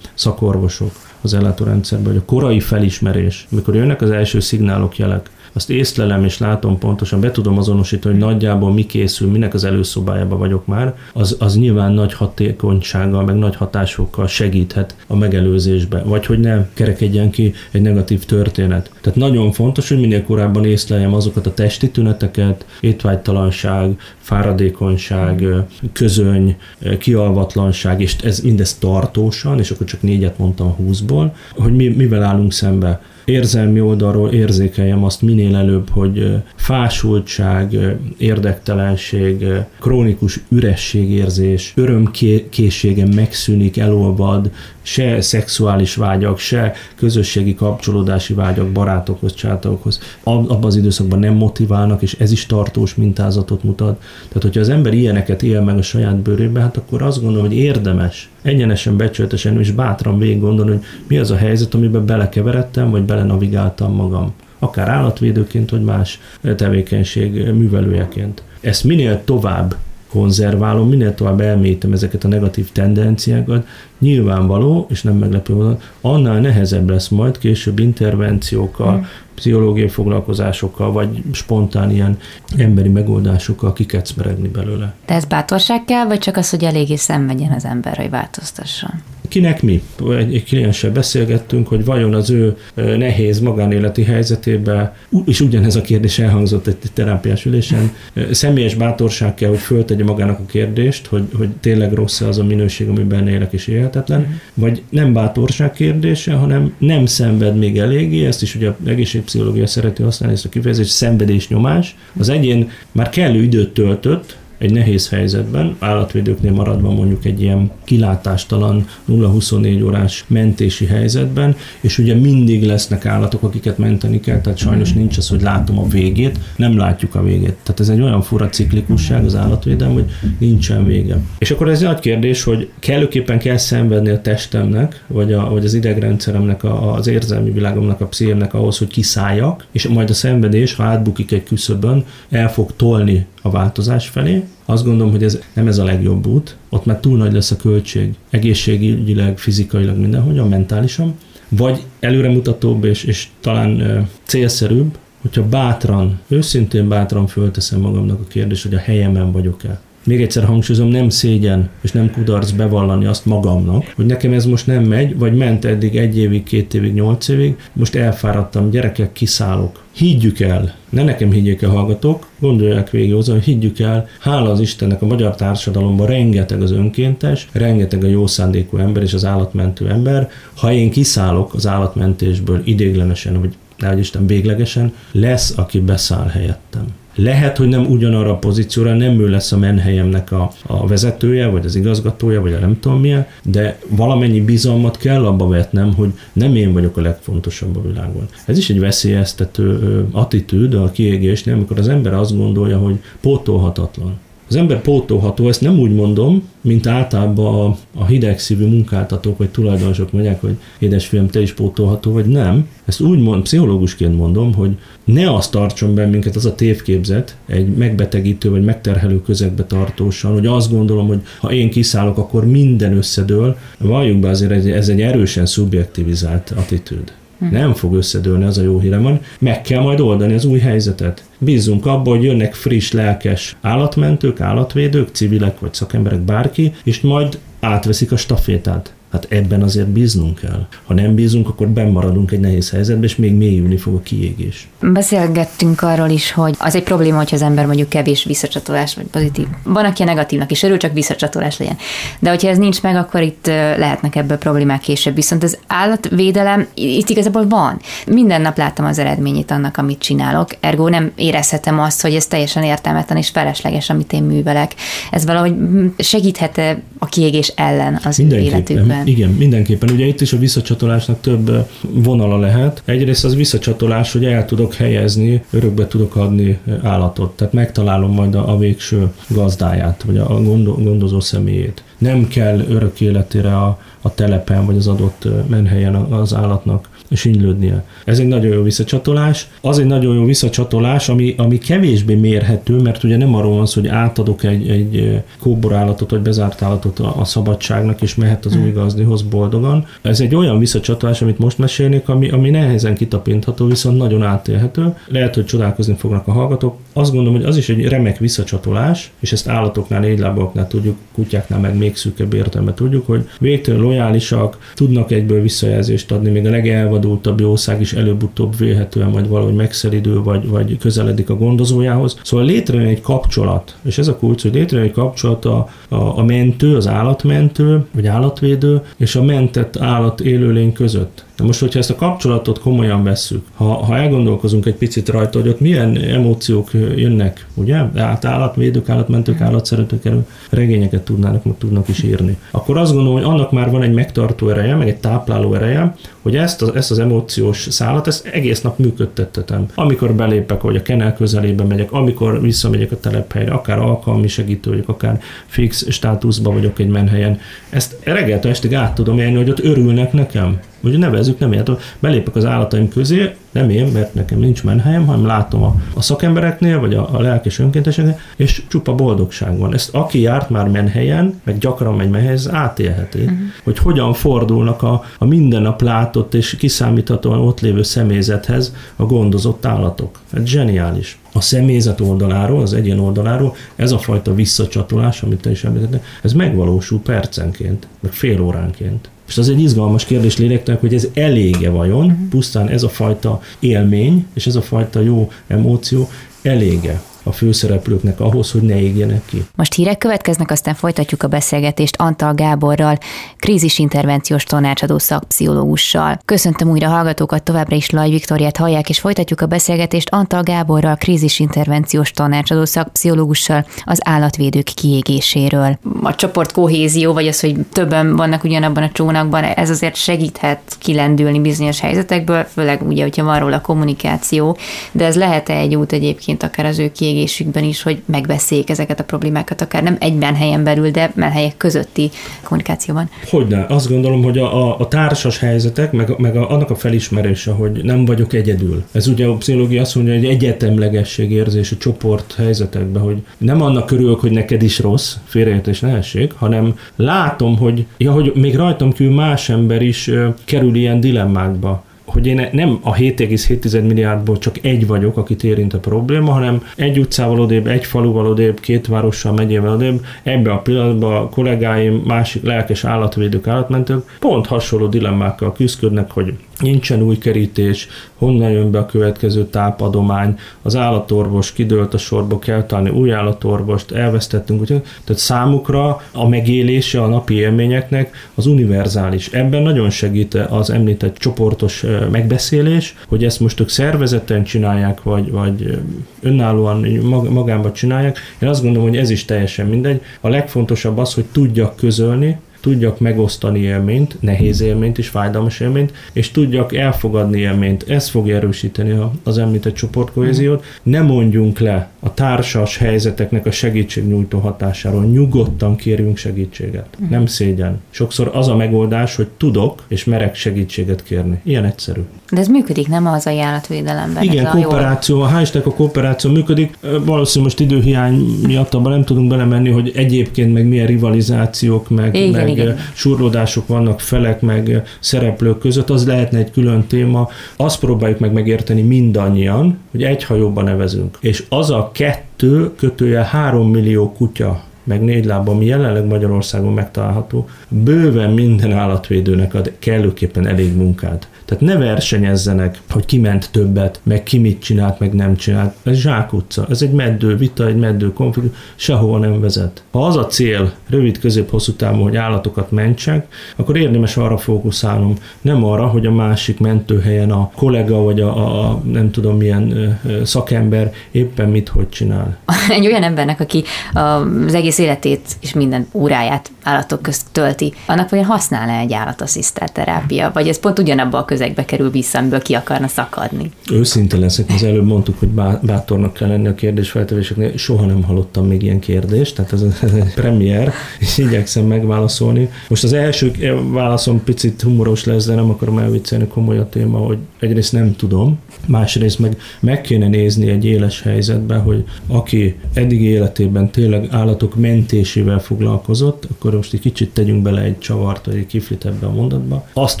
szakorvosok az ellátórendszerben, hogy a korai felismerés, amikor jönnek az első szignálok, jelek, azt észlelem és látom pontosan, be tudom azonosítani, hogy nagyjából mi készül, minek az előszobájában vagyok már, az, az nyilván nagy hatékonysággal, meg nagy hatásokkal segíthet a megelőzésbe, vagy hogy ne kerekedjen ki egy negatív történet. Tehát nagyon fontos, hogy minél korábban észleljem azokat a testi tüneteket, étvágytalanság, fáradékonyság, közöny, kialvatlanság, és ez mindez tartósan, és akkor csak négyet mondtam húszból, hogy mi, mivel állunk szembe érzelmi oldalról érzékeljem azt minél előbb, hogy fásultság, érdektelenség, krónikus ürességérzés, örömkészsége megszűnik, elolvad, se szexuális vágyak, se közösségi kapcsolódási vágyak barátokhoz, csátokhoz abban az időszakban nem motiválnak, és ez is tartós mintázatot mutat. Tehát, hogyha az ember ilyeneket él meg a saját bőrében, hát akkor azt gondolom, hogy érdemes egyenesen, becsületesen és bátran végig gondolni, hogy mi az a helyzet, amiben belekeveredtem, vagy belenavigáltam magam. Akár állatvédőként, vagy más tevékenység művelőjeként. Ezt minél tovább konzerválom, minél tovább elmélyítem ezeket a negatív tendenciákat, nyilvánvaló, és nem meglepő módon, annál nehezebb lesz majd később intervenciókkal, mm. pszichológiai foglalkozásokkal, vagy spontán ilyen emberi megoldásokkal kikecmeregni belőle. De ez bátorság kell, vagy csak az, hogy eléggé szenvedjen az ember, hogy változtasson? Kinek mi? Egy, klienssel beszélgettünk, hogy vajon az ő nehéz magánéleti helyzetében, és ugyanez a kérdés elhangzott egy terápiás ülésen, személyes bátorság kell, hogy föltegye magának a kérdést, hogy, hogy tényleg rossz az a minőség, amiben élek és élhetetlen, uh-huh. vagy nem bátorság kérdése, hanem nem szenved még eléggé, ezt is ugye a egészségpszichológia szereti használni ezt a kifejezést, szenvedés nyomás. Az egyén már kellő időt töltött, egy nehéz helyzetben, állatvédőknél maradva mondjuk egy ilyen kilátástalan 0-24 órás mentési helyzetben, és ugye mindig lesznek állatok, akiket menteni kell, tehát sajnos nincs az, hogy látom a végét, nem látjuk a végét. Tehát ez egy olyan fura ciklikusság az állatvédelem, hogy nincsen vége. És akkor ez egy nagy kérdés, hogy kellőképpen kell szenvedni a testemnek, vagy, a, vagy az idegrendszeremnek, a, az érzelmi világomnak, a pszichémnek ahhoz, hogy kiszálljak, és majd a szenvedés, ha átbukik egy küszöbön, el fog tolni a változás felé. Azt gondolom, hogy ez nem ez a legjobb út, ott már túl nagy lesz a költség, egészségügyileg, fizikailag, mindenhogyan, mentálisan, vagy előremutatóbb és, és talán ö, célszerűbb, hogyha bátran, őszintén bátran fölteszem magamnak a kérdést, hogy a helyemen vagyok-e még egyszer hangsúlyozom, nem szégyen és nem kudarc bevallani azt magamnak, hogy nekem ez most nem megy, vagy ment eddig egy évig, két évig, nyolc évig, most elfáradtam, gyerekek, kiszállok. Higgyük el, ne nekem higgyék el hallgatók, gondolják végig hozzá, hogy higgyük el, hála az Istennek a magyar társadalomban rengeteg az önkéntes, rengeteg a jó szándékú ember és az állatmentő ember. Ha én kiszállok az állatmentésből idéglenesen, vagy nehogy Isten véglegesen, lesz, aki beszáll helyettem. Lehet, hogy nem ugyanarra a pozícióra, nem ő lesz a menhelyemnek a, a vezetője, vagy az igazgatója, vagy a nem tudom milyen, de valamennyi bizalmat kell abba vetnem, hogy nem én vagyok a legfontosabb a világon. Ez is egy veszélyeztető attitűd a kiégésnél, amikor az ember azt gondolja, hogy pótolhatatlan az ember pótolható, ezt nem úgy mondom, mint általában a, a hidegszívű munkáltatók vagy tulajdonosok mondják, hogy édesfiam, te is pótolható, vagy nem. Ezt úgy mond, pszichológusként mondom, hogy ne azt tartson be minket az a tévképzet egy megbetegítő vagy megterhelő közegbe tartósan, hogy azt gondolom, hogy ha én kiszállok, akkor minden összedől. Valljuk be azért, ez egy erősen szubjektivizált attitűd. Hm. Nem fog összedőlni, az a jó hírem van. Meg kell majd oldani az új helyzetet. Bízunk abban, hogy jönnek friss, lelkes állatmentők, állatvédők, civilek vagy szakemberek, bárki, és majd átveszik a stafétát. Hát ebben azért bíznunk kell. Ha nem bízunk, akkor bemaradunk egy nehéz helyzetbe, és még mélyülni fog a kiégés. Beszélgettünk arról is, hogy az egy probléma, hogyha az ember mondjuk kevés visszacsatolás, vagy pozitív. Van, aki a negatívnak is örül, csak visszacsatolás legyen. De hogyha ez nincs meg, akkor itt lehetnek ebből problémák később. Viszont az állatvédelem itt igazából van. Minden nap láttam az eredményét annak, amit csinálok, ergo nem érezhetem azt, hogy ez teljesen értelmetlen és felesleges, amit én művelek. Ez valahogy segíthet a kiégés ellen az életükben mindenképpen. Igen, mindenképpen. Ugye itt is a visszacsatolásnak több vonala lehet. Egyrészt az visszacsatolás, hogy el tudok helyezni, örökbe tudok adni állatot. Tehát megtalálom majd a, a végső gazdáját, vagy a gondozó személyét. Nem kell örök életére a, a telepen, vagy az adott menhelyen az állatnak sinylődnie. Ez egy nagyon jó visszacsatolás. Az egy nagyon jó visszacsatolás, ami, ami kevésbé mérhető, mert ugye nem arról van szó, hogy átadok egy, egy kóborállatot, vagy bezárt állatot a, a szabadságnak, és mehet az új gazdihoz boldogan. Ez egy olyan visszacsatolás, amit most mesélnék, ami, ami nehezen kitapintható, viszont nagyon átélhető. Lehet, hogy csodálkozni fognak a hallgatók. Azt gondolom, hogy az is egy remek visszacsatolás, és ezt állatoknál, négylábaknál tudjuk, kutyáknál meg még szűkebb értelme tudjuk, hogy végtelen lojálisak, tudnak egyből visszajelzést adni, még a legelvad elvadultabb jószág is előbb-utóbb vélhetően majd valahogy megszelidül, vagy, vagy közeledik a gondozójához. Szóval létrejön egy kapcsolat, és ez a kulcs, hogy létrejön egy kapcsolat a, a, a mentő, az állatmentő, vagy állatvédő, és a mentett állat élőlény között. Na most, hogyha ezt a kapcsolatot komolyan vesszük, ha, ha elgondolkozunk egy picit rajta, hogy ott milyen emóciók jönnek, ugye? Hát állatvédők, állatmentők, állatszeretők erről regényeket tudnának, meg tudnak is írni. Akkor azt gondolom, hogy annak már van egy megtartó ereje, meg egy tápláló ereje, hogy ezt az, ezt az emóciós szállat, ezt egész nap működtettetem. Amikor belépek, vagy a kenel közelébe megyek, amikor visszamegyek a telephelyre, akár alkalmi segítő vagyok, akár fix státuszban vagyok egy menhelyen, ezt reggeltől estig át tudom élni, hogy ott örülnek nekem. Ugye nevezzük, nem értem, belépek az állataim közé, nem én, mert nekem nincs menhelyem, hanem látom a, a szakembereknél, vagy a, a lelkes önkénteseknél, és csupa boldogság van. Ezt aki járt már menhelyen, meg gyakran megy menhelyhez, átélheti, uh-huh. hogy hogyan fordulnak a, a minden nap látott és kiszámíthatóan ott lévő személyzethez a gondozott állatok. Ez zseniális. A személyzet oldaláról, az egyén oldaláról ez a fajta visszacsatolás, amit te is említettél, ez megvalósul percenként, meg fél óránként. És az egy izgalmas kérdés léleknek, hogy ez elége vajon, uh-huh. pusztán ez a fajta élmény, és ez a fajta jó emóció elége a főszereplőknek ahhoz, hogy ne égjenek ki. Most hírek következnek, aztán folytatjuk a beszélgetést Antal Gáborral, krízisintervenciós tanácsadó szakpszichológussal. Köszöntöm újra hallgatókat, továbbra is Laj Viktoriát hallják, és folytatjuk a beszélgetést Antal Gáborral, krízisintervenciós tanácsadó szakpszichológussal az állatvédők kiégéséről. A csoport kohézió, vagy az, hogy többen vannak ugyanabban a csónakban, ez azért segíthet kilendülni bizonyos helyzetekből, főleg ugye, hogyha van róla kommunikáció, de ez lehet egy út egyébként akár az ő kiégésére kiégésükben is, hogy megbeszéljék ezeket a problémákat, akár nem egyben helyen belül, de helyek közötti kommunikációban. Hogyne. Azt gondolom, hogy a, a, a társas helyzetek, meg, meg a, annak a felismerése, hogy nem vagyok egyedül. Ez ugye a pszichológia azt mondja, hogy egyetemlegesség érzés a csoport helyzetekben, hogy nem annak körülök, hogy neked is rossz, félreértés nehesség, hanem látom, hogy, ja, hogy még rajtam kívül más ember is kerül ilyen dilemmákba hogy én nem a 7,7 milliárdból csak egy vagyok, akit érint a probléma, hanem egy utcával odébb, egy faluval odébb, két várossal, megyével odébb, ebbe a pillanatban a kollégáim, másik lelkes állatvédők, állatmentők pont hasonló dilemmákkal küzdködnek, hogy nincsen új kerítés, honnan jön be a következő tápadomány, az állatorvos kidőlt a sorba, kell találni új állatorvost, elvesztettünk, úgy, tehát számukra a megélése a napi élményeknek az univerzális. Ebben nagyon segít az említett csoportos megbeszélés, hogy ezt most ők szervezeten csinálják, vagy, vagy önállóan magánban csinálják. Én azt gondolom, hogy ez is teljesen mindegy. A legfontosabb az, hogy tudjak közölni, tudjak megosztani élményt, nehéz élményt is, fájdalmas élményt, és tudjak elfogadni élményt. Ez fogja erősíteni az említett csoportkohéziót. Ne mondjunk le a társas helyzeteknek a segítségnyújtó hatásáról. Nyugodtan kérjünk segítséget. Uh-huh. Nem szégyen. Sokszor az a megoldás, hogy tudok és merek segítséget kérni. Ilyen egyszerű. De ez működik, nem az ajánlatvédelemben? Igen, ez kooperáció, a hál' a kooperáció működik. Valószínűleg most időhiány miatt abban nem tudunk belemenni, hogy egyébként meg milyen rivalizációk, meg, igen, meg igen. surlódások vannak felek, meg szereplők között. Az lehetne egy külön téma. Azt próbáljuk meg megérteni mindannyian, hogy egy hajóban nevezünk. És az a kettő kötője három millió kutya meg négy lábban, ami jelenleg Magyarországon megtalálható, bőven minden állatvédőnek ad kellőképpen elég munkát. Tehát ne versenyezzenek, hogy ki ment többet, meg ki mit csinált, meg nem csinált. Ez zsákutca, ez egy meddő vita, egy meddő konfliktus, sehova nem vezet. Ha az a cél rövid, közép, hosszú távon, hogy állatokat mentsek, akkor érdemes arra fókuszálnom, nem arra, hogy a másik mentőhelyen a kollega vagy a, a nem tudom milyen szakember éppen mit, hogy csinál. *laughs* Egy olyan embernek, aki az egész életét és minden óráját állatok közt tölti, annak vajon használna egy állatasszisztált terápia, vagy ez pont ugyanabba a közegbe kerül vissza, amiből ki akarna szakadni? Őszinte leszek, az előbb mondtuk, hogy bátornak kell lenni a kérdésfeltevéseknél, soha nem hallottam még ilyen kérdést, tehát ez a premier, és igyekszem megválaszolni. Most az első válaszom picit humoros lesz, de nem akarom elviccelni komoly a téma, hogy egyrészt nem tudom, másrészt meg meg kéne nézni egy éles helyzetben, hogy aki eddig életében tényleg állatok mentésével foglalkozott, akkor most egy kicsit tegyünk bele egy csavart, vagy egy kiflit ebbe a mondatba, azt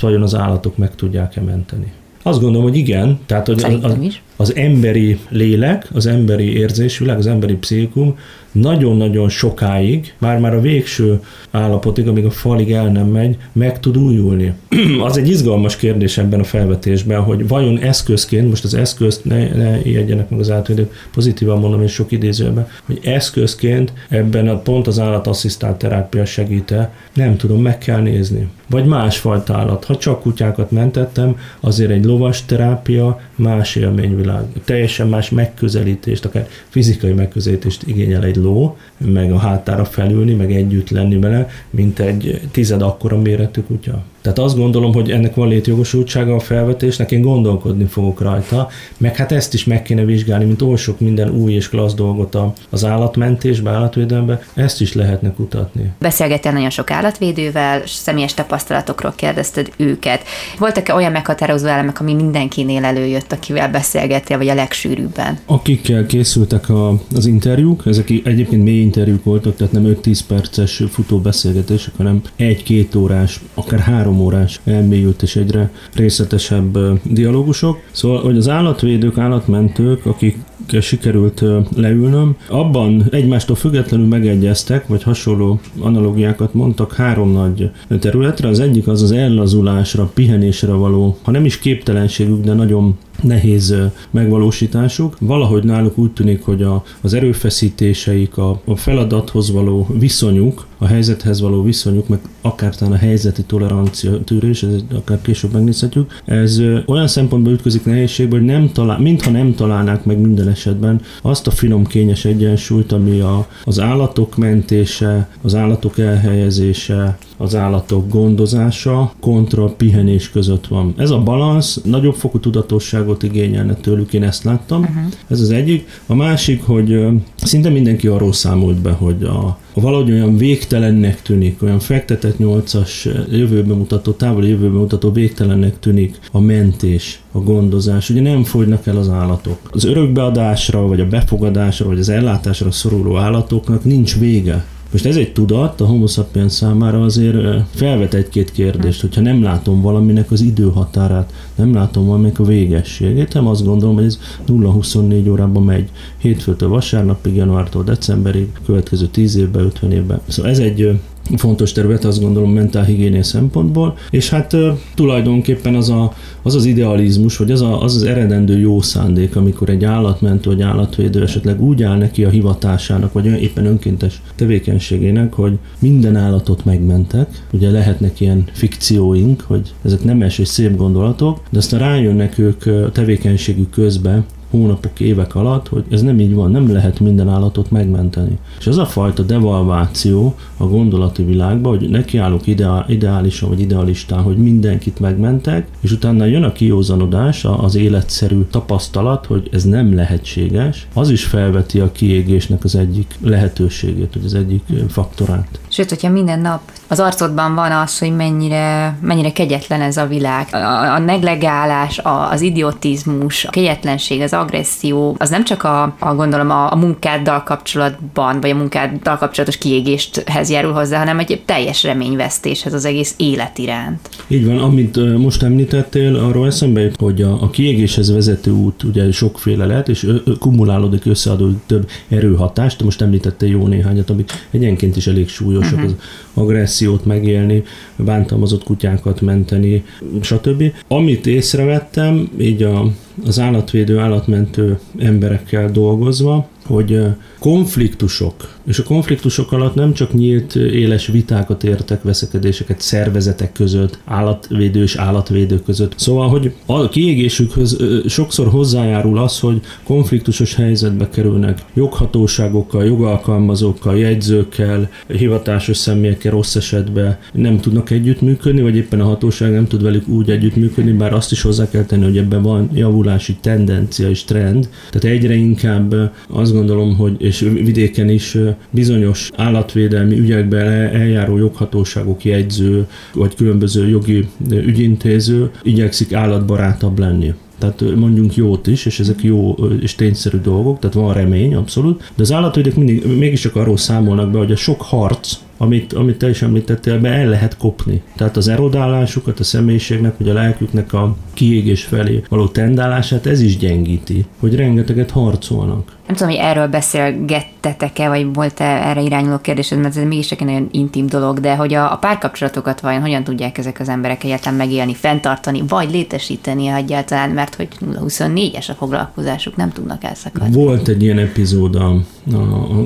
vajon az állatok meg tudják-e menteni. Azt gondolom, hogy igen. Tehát, hogy az, az, az emberi lélek, az emberi érzésvilág, az emberi pszichikum nagyon-nagyon sokáig, már-már a végső állapotig, amíg a falig el nem megy, meg tud újulni. *clears throat* az egy izgalmas kérdés ebben a felvetésben, hogy vajon eszközként, most az eszközt ne, ne ijedjenek meg az átvédők, pozitívan mondom, és sok idézőben, hogy eszközként ebben a pont az állatasszisztált terápia segíte, nem tudom, meg kell nézni. Vagy másfajta állat. Ha csak kutyákat mentettem, azért egy lovas terápia más élményvilág, teljesen más megközelítést, akár fizikai megközelítést igényel egy ló, meg a hátára felülni, meg együtt lenni vele, mint egy tized akkora méretű kutya. Tehát azt gondolom, hogy ennek van létjogosultsága a felvetésnek, én gondolkodni fogok rajta, meg hát ezt is meg kéne vizsgálni, mint oly sok minden új és klassz dolgot az állatmentésbe, állatvédelembe, ezt is lehetne kutatni. Beszélgettél nagyon sok állatvédővel, személyes tapasztalatokról kérdezted őket. Voltak-e olyan meghatározó elemek, ami mindenkinél előjött, akivel beszélgettél, vagy a legsűrűbben? Akikkel készültek a, az interjúk, ezek egyébként mély interjúk voltak, tehát nem 5-10 perces futó beszélgetések, hanem egy-két órás, akár három három órás elmélyült és egyre részletesebb dialógusok. Szóval, hogy az állatvédők, állatmentők, akik sikerült leülnöm, abban egymástól függetlenül megegyeztek, vagy hasonló analógiákat mondtak három nagy területre. Az egyik az az ellazulásra, pihenésre való, ha nem is képtelenségük, de nagyon nehéz megvalósításuk. Valahogy náluk úgy tűnik, hogy a, az erőfeszítéseik, a, a feladathoz való viszonyuk, a helyzethez való viszonyuk, meg akár a helyzeti tolerancia tűrés, ez akár később megnézhetjük, ez olyan szempontból ütközik nehézségbe, hogy nem talál, mintha nem találnák meg minden esetben azt a finom kényes egyensúlyt, ami a, az állatok mentése, az állatok elhelyezése, az állatok gondozása kontra pihenés között van. Ez a balansz nagyobb fokú tudatosságot igényelne tőlük, én ezt láttam. Uh-huh. Ez az egyik. A másik, hogy szinte mindenki arról számolt be, hogy a, a valahogy olyan végtelennek tűnik, olyan fektetett nyolcas jövőben mutató, távoli jövőben mutató végtelennek tűnik a mentés, a gondozás. Ugye nem fogynak el az állatok. Az örökbeadásra, vagy a befogadásra, vagy az ellátásra szoruló állatoknak nincs vége. Most ez egy tudat a homo sapiens számára azért felvet egy-két kérdést, hogyha nem látom valaminek az időhatárát, nem látom valaminek a végességét, nem azt gondolom, hogy ez 0-24 órában megy hétfőtől vasárnapig, januártól decemberig, következő 10 évben, 50 évben. Szóval ez egy fontos terület, azt gondolom mentálhigiénia szempontból, és hát tulajdonképpen az a, az, az idealizmus, vagy az, a, az az eredendő jó szándék, amikor egy állatmentő vagy állatvédő esetleg úgy áll neki a hivatásának, vagy éppen önkéntes tevékenységének, hogy minden állatot megmentek, ugye lehetnek ilyen fikcióink, hogy ezek nemes és szép gondolatok, de aztán rájönnek ők tevékenységük közben, hónapok, évek alatt, hogy ez nem így van, nem lehet minden állatot megmenteni. És ez a fajta devalváció a gondolati világban, hogy nekiállok ideál, ideálisan vagy idealistán, hogy mindenkit megmentek, és utána jön a kiózanodás, az életszerű tapasztalat, hogy ez nem lehetséges, az is felveti a kiégésnek az egyik lehetőségét, vagy az egyik faktorát. Sőt, hogyha minden nap az arcodban van az, hogy mennyire, mennyire kegyetlen ez a világ, a, a neglegálás, a, az idiotizmus, a kegyetlenség, az agresszió, az nem csak a, a gondolom a, a munkáddal kapcsolatban, vagy a munkáddal kapcsolatos kiégésthez járul hozzá, hanem egy teljes reményvesztéshez az egész élet iránt. Így van, amit most említettél, arról eszembe jut, hogy a, a kiégéshez vezető út ugye sokféle lehet, és kumulálódik, összeadó több erőhatást, most említette jó néhányat, amik egyenként is elég súlyosak, uh-huh. az agresszió, missziót megélni, bántalmazott kutyákat menteni, stb. Amit észrevettem, így a, az állatvédő, állatmentő emberekkel dolgozva, hogy konfliktusok, és a konfliktusok alatt nem csak nyílt éles vitákat értek, veszekedéseket szervezetek között, állatvédő és állatvédő között. Szóval, hogy a kiégésükhöz sokszor hozzájárul az, hogy konfliktusos helyzetbe kerülnek joghatóságokkal, jogalkalmazókkal, jegyzőkkel, hivatásos személyekkel rossz esetben nem tudnak együttműködni, vagy éppen a hatóság nem tud velük úgy együttműködni, bár azt is hozzá kell tenni, hogy ebben van javulási tendencia és trend. Tehát egyre inkább azt gondolom, hogy és vidéken is bizonyos állatvédelmi ügyekben eljáró joghatóságok jegyző, vagy különböző jogi ügyintéző igyekszik állatbarátabb lenni. Tehát mondjunk jót is, és ezek jó és tényszerű dolgok, tehát van remény, abszolút. De az állatvédők mindig mégiscsak arról számolnak be, hogy a sok harc, amit, amit te is említettél, be el lehet kopni. Tehát az erodálásukat, a személyiségnek, vagy a lelküknek a kiégés felé való tendálását ez is gyengíti, hogy rengeteget harcolnak. Nem tudom, hogy erről beszélgettetek-e, vagy volt-e erre irányuló kérdésed, mert ez mégis egy nagyon intim dolog, de hogy a, a párkapcsolatokat vajon hogyan tudják ezek az emberek egyáltalán megélni, fenntartani, vagy létesíteni egyáltalán, mert hogy 24-es a foglalkozásuk, nem tudnak elszakadni. Volt egy ilyen epizód a, a,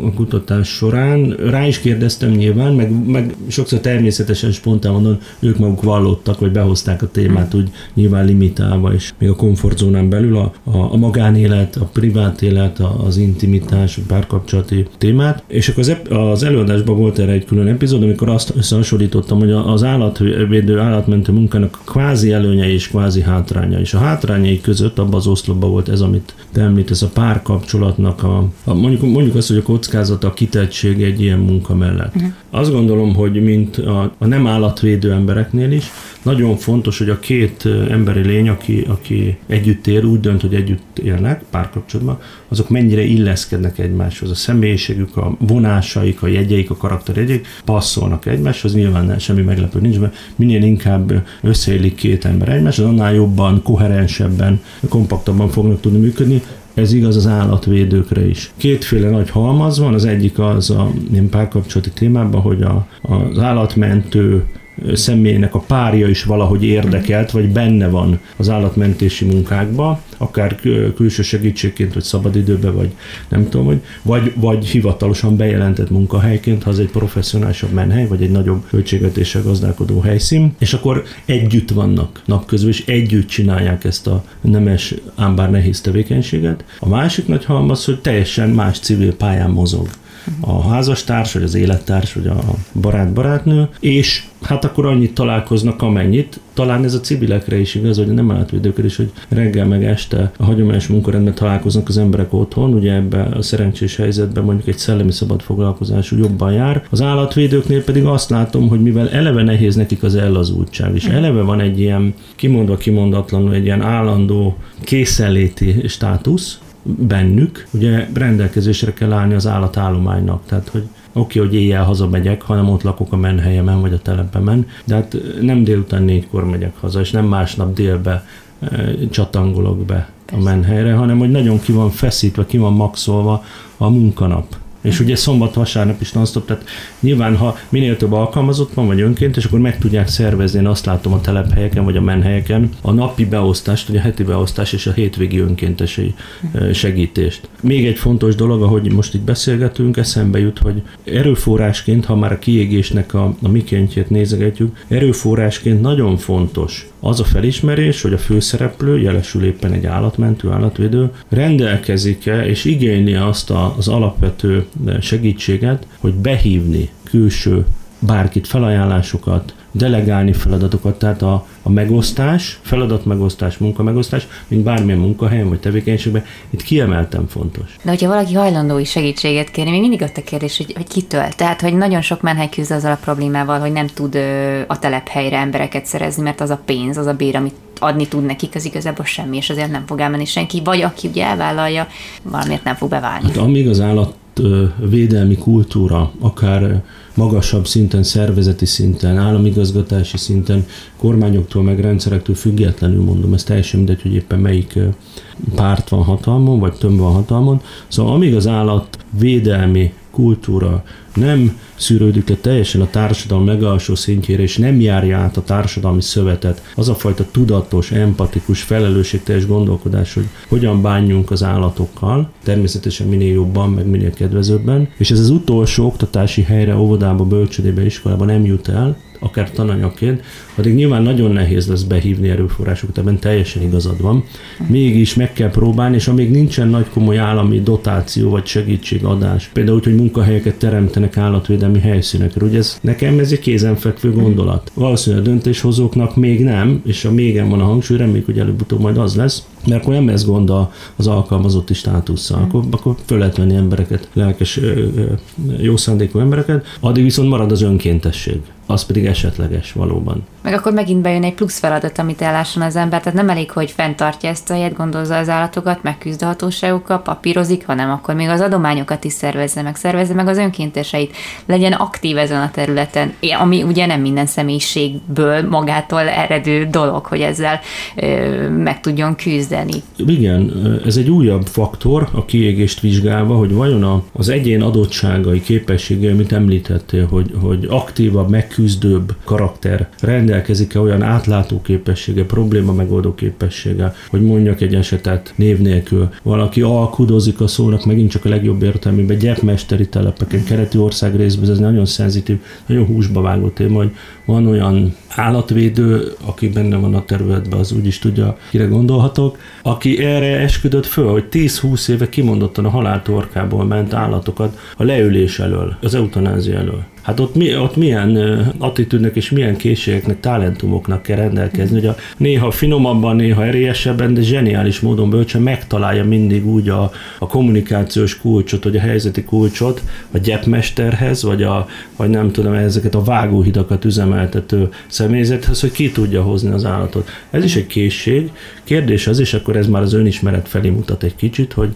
a kutatás során, rá is kérdeztem nyilván, meg, meg sokszor természetesen spontán mondom, ők maguk vallottak, vagy behozták a témát hmm. úgy nyilván limitálva, és még a komfortzónán belül a, a, a magánélet, a privát élet, a, az intimitás, a párkapcsolati témát, és akkor az, az előadásban volt erre egy külön epizód, amikor azt összehasonlítottam, hogy az állatvédő, állatmentő munkának kvázi előnye és kvázi hátránya, és a hátrányai között abban az oszlopban volt ez, amit te említesz, a párkapcsolatnak, a, a mondjuk, mondjuk azt, hogy a kockázata, a kitettség egy ilyen munka mellett. Uh-huh. Azt gondolom, hogy mint a, a nem állatvédő embereknél is, nagyon fontos, hogy a két emberi lény, aki, aki együtt él, úgy dönt, hogy együtt élnek párkapcsolatban, azok mennyire illeszkednek egymáshoz. A személyiségük, a vonásaik, a jegyeik, a karakterjegyeik passzolnak egymáshoz, nyilván semmi meglepő nincs, mert minél inkább összeélik két ember egymáshoz, annál jobban, koherensebben, kompaktabban fognak tudni működni, ez igaz az állatvédőkre is. Kétféle nagy halmaz van, az egyik az a ilyen párkapcsolati témában, hogy a, az állatmentő személynek a párja is valahogy érdekelt, vagy benne van az állatmentési munkákba, akár külső segítségként, vagy szabadidőben, vagy nem tudom, hogy, vagy, vagy hivatalosan bejelentett munkahelyként, ha az egy professzionálisabb menhely, vagy egy nagyobb költségvetéssel gazdálkodó helyszín, és akkor együtt vannak napközben, és együtt csinálják ezt a nemes, ám bár nehéz tevékenységet. A másik nagy halmaz, hogy teljesen más civil pályán mozog a házastárs, vagy az élettárs, vagy a barát-barátnő, és hát akkor annyit találkoznak, amennyit. Talán ez a civilekre is igaz, hogy nem átvédőkre is, hogy reggel meg este a hagyományos munkarendben találkoznak az emberek otthon, ugye ebbe a szerencsés helyzetben mondjuk egy szellemi szabad foglalkozású jobban jár. Az állatvédőknél pedig azt látom, hogy mivel eleve nehéz nekik az ellazultság, és eleve van egy ilyen kimondva kimondatlanul egy ilyen állandó készenléti státusz, bennük, ugye rendelkezésre kell állni az állatállománynak, tehát hogy oké, okay, hogy éjjel hazamegyek, hanem ott lakok a menhelyemen vagy a telepemen, de hát nem délután négykor megyek haza, és nem másnap délbe e, csatangolok be Persze. a menhelyre, hanem hogy nagyon ki van feszítve, ki van maxolva a munkanap. És ugye szombat-vasárnap is non-stop, tehát nyilván, ha minél több alkalmazott van, vagy önként, és akkor meg tudják szervezni, én azt látom a telephelyeken, vagy a menhelyeken, a napi beosztást, vagy a heti beosztás és a hétvégi önkéntes segítést. Még egy fontos dolog, ahogy most itt beszélgetünk, eszembe jut, hogy erőforrásként, ha már a kiégésnek a, a mikéntjét nézegetjük, erőforrásként nagyon fontos az a felismerés, hogy a főszereplő, jelesül éppen egy állatmentő, állatvédő, rendelkezik-e és igényli azt az alapvető segítséget, hogy behívni külső bárkit felajánlásokat, delegálni feladatokat, tehát a, a megosztás, feladat megosztás, munka megosztás, mint bármilyen munkahelyen vagy tevékenységben, itt kiemeltem fontos. De hogyha valaki hajlandó is segítséget kérni, még mindig ott a kérdés, hogy, hogy kitől. Tehát, hogy nagyon sok menhely küzd azzal a problémával, hogy nem tud ö, a telephelyre embereket szerezni, mert az a pénz, az a bér, amit adni tud nekik, az igazából semmi, és azért nem fog elmenni senki, vagy aki ugye elvállalja, valamiért nem fog beválni. Hát, amíg az állat védelmi kultúra, akár magasabb szinten, szervezeti szinten, államigazgatási szinten, kormányoktól meg rendszerektől függetlenül mondom, ez teljesen mindegy, hogy éppen melyik párt van hatalmon, vagy több van hatalmon. Szóval amíg az állat védelmi kultúra nem szűrődik le teljesen a társadalom legalsó szintjére, és nem járja át a társadalmi szövetet, az a fajta tudatos, empatikus, felelősségteljes gondolkodás, hogy hogyan bánjunk az állatokkal, természetesen minél jobban, meg minél kedvezőbben, és ez az utolsó oktatási helyre, óvodába, bölcsödébe, iskolában nem jut el, akár tananyagként, addig nyilván nagyon nehéz lesz behívni erőforrásokat, ebben teljesen igazad van. Mégis meg kell próbálni, és amíg nincsen nagy komoly állami dotáció vagy segítségadás, például úgy, hogy munkahelyeket teremtenek állatvédelmi helyszínekre, ugye ez, nekem ez egy kézenfekvő gondolat. Valószínűleg a döntéshozóknak még nem, és a mégen van a hangsúly, reméljük, hogy előbb-utóbb majd az lesz, mert akkor nem lesz gond az alkalmazotti státusszal, akkor, akkor föl lehet venni embereket, lelkes, jó szándékú embereket, addig viszont marad az önkéntesség az pedig esetleges valóban. Meg akkor megint bejön egy plusz feladat, amit ellásson az ember, tehát nem elég, hogy fenntartja ezt a helyet, gondozza az állatokat, megküzd a hatóságokkal, papírozik, hanem akkor még az adományokat is szervezze meg, szervezze meg az önkénteseit, legyen aktív ezen a területen, ami ugye nem minden személyiségből magától eredő dolog, hogy ezzel ö, meg tudjon küzdeni. Igen, ez egy újabb faktor a kiégést vizsgálva, hogy vajon az egyén adottságai, képességei, amit említettél, hogy, hogy aktívabb, meg megküzdőbb karakter rendelkezik-e olyan átlátó képessége, probléma megoldó képessége, hogy mondjak egy esetet név nélkül. Valaki alkudozik a szónak megint csak a legjobb értelmében, gyepmesteri telepeken, kereti ország részben, ez nagyon szenzitív, nagyon húsba vágó téma, hogy van olyan állatvédő, aki benne van a területben, az úgy is tudja, kire gondolhatok, aki erre esküdött föl, hogy 10-20 éve kimondottan a haláltorkából ment állatokat a leülés elől, az eutanázia elől. Hát ott, mi, ott milyen attitűdnek és milyen készségeknek, talentumoknak kell rendelkezni, hogy a néha finomabban, néha erélyesebben, de zseniális módon bölcsen megtalálja mindig úgy a, a kommunikációs kulcsot, vagy a helyzeti kulcsot a gyepmesterhez, vagy, a, vagy nem tudom, ezeket a vágóhidakat üzemeltető személyzethez, hogy ki tudja hozni az állatot. Ez is egy készség. Kérdés az, és akkor ez már az önismeret felé mutat egy kicsit, hogy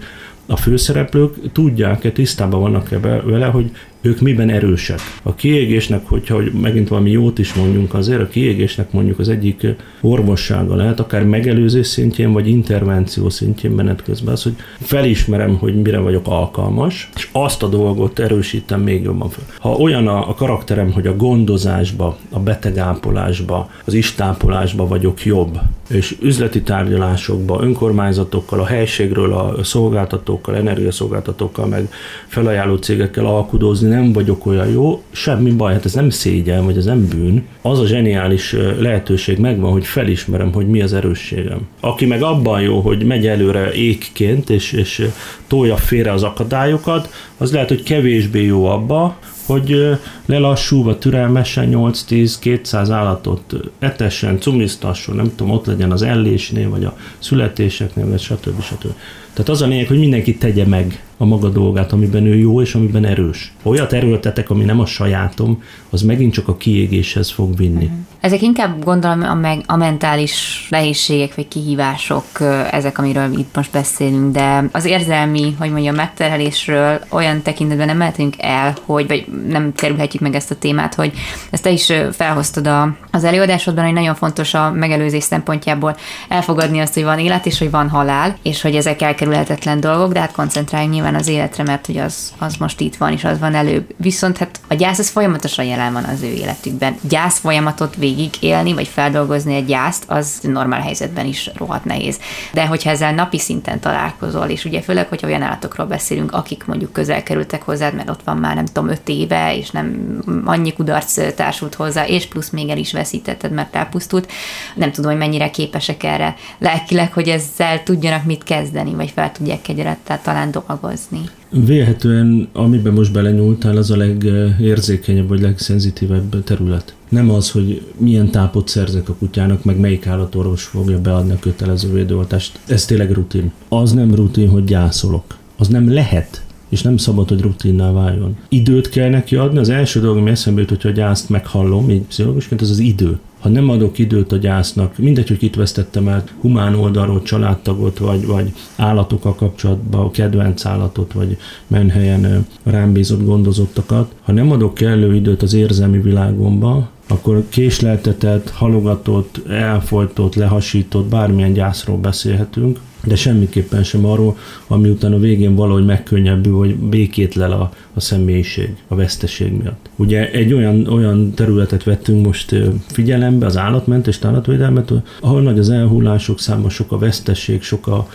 a főszereplők tudják-e, tisztában vannak-e vele, hogy ők miben erősek. A kiégésnek, hogyha hogy megint valami jót is mondjunk azért, a kiégésnek mondjuk az egyik orvossága lehet, akár megelőzés szintjén, vagy intervenció szintjén menet közben az, hogy felismerem, hogy mire vagyok alkalmas, és azt a dolgot erősítem még jobban fel. Ha olyan a, a karakterem, hogy a gondozásba, a betegápolásba, az istápolásba vagyok jobb, és üzleti tárgyalásokba, önkormányzatokkal, a helységről, a szolgáltatókkal, energiaszolgáltatókkal, meg felajánló cégekkel alkudozni, nem vagyok olyan jó, semmi baj, hát ez nem szégyen, vagy ez nem bűn. Az a zseniális lehetőség megvan, hogy felismerem, hogy mi az erősségem. Aki meg abban jó, hogy megy előre ékként, és, és tolja félre az akadályokat, az lehet, hogy kevésbé jó abba, hogy lelassúva, türelmesen 8-10-200 állatot etessen, cumisztasson, nem tudom, ott legyen az ellésnél, vagy a születéseknél, vagy stb. stb. Tehát az a lényeg, hogy mindenki tegye meg a maga dolgát, amiben ő jó és amiben erős. Olyat erőltetek, ami nem a sajátom, az megint csak a kiégéshez fog vinni. Uh-huh. Ezek inkább gondolom a, meg, a mentális nehézségek vagy kihívások, ezek, amiről itt most beszélünk, de az érzelmi, hogy mondjam, megterhelésről olyan tekintetben nem mehetünk el, hogy, vagy nem kerülhetjük meg ezt a témát, hogy ezt te is felhoztad a, az előadásodban, hogy nagyon fontos a megelőzés szempontjából elfogadni azt, hogy van élet és hogy van halál, és hogy ezek elkerülhetetlen dolgok, de hát koncentráljunk nyilván az életre, mert hogy az, az most itt van, és az van előbb. Viszont hát a gyász az folyamatosan jelen van az ő életükben. Gyász folyamatot végig élni, vagy feldolgozni egy gyászt, az normál helyzetben is rohadt nehéz. De hogyha ezzel napi szinten találkozol, és ugye főleg, hogyha olyan állatokról beszélünk, akik mondjuk közel kerültek hozzád, mert ott van már nem tudom, öt éve, és nem annyi kudarc társult hozzá, és plusz még el is veszítetted, mert elpusztult. Nem tudom, hogy mennyire képesek erre lelkileg, hogy ezzel tudjanak mit kezdeni, vagy fel tudják egyre talán dolgozni. Vélhetően, amiben most belenyúltál, az a legérzékenyebb vagy legszenzitívebb terület. Nem az, hogy milyen tápot szerzek a kutyának, meg melyik állatorvos fogja beadni a kötelező védőoltást. Ez tényleg rutin. Az nem rutin, hogy gyászolok. Az nem lehet és nem szabad, hogy rutinná váljon. Időt kell neki adni, az első dolog, ami eszembe jut, hogyha a gyászt meghallom, így pszichológusként, az az idő. Ha nem adok időt a gyásznak, mindegy, hogy kit vesztettem el, humán oldalról családtagot, vagy, vagy állatokkal kapcsolatban, kedvenc állatot, vagy menhelyen rám bízott gondozottakat, ha nem adok kellő időt az érzelmi világomba, akkor késleltetett, halogatott, elfolytott, lehasított, bármilyen gyászról beszélhetünk, de semmiképpen sem arról, ami után a végén valahogy megkönnyebbül, vagy békét lel a, a személyiség, a veszteség miatt. Ugye egy olyan, olyan területet vettünk most figyelembe, az állatmentést, állatvédelmet, ahol nagy az elhullások száma, sok a veszteség, sok, a,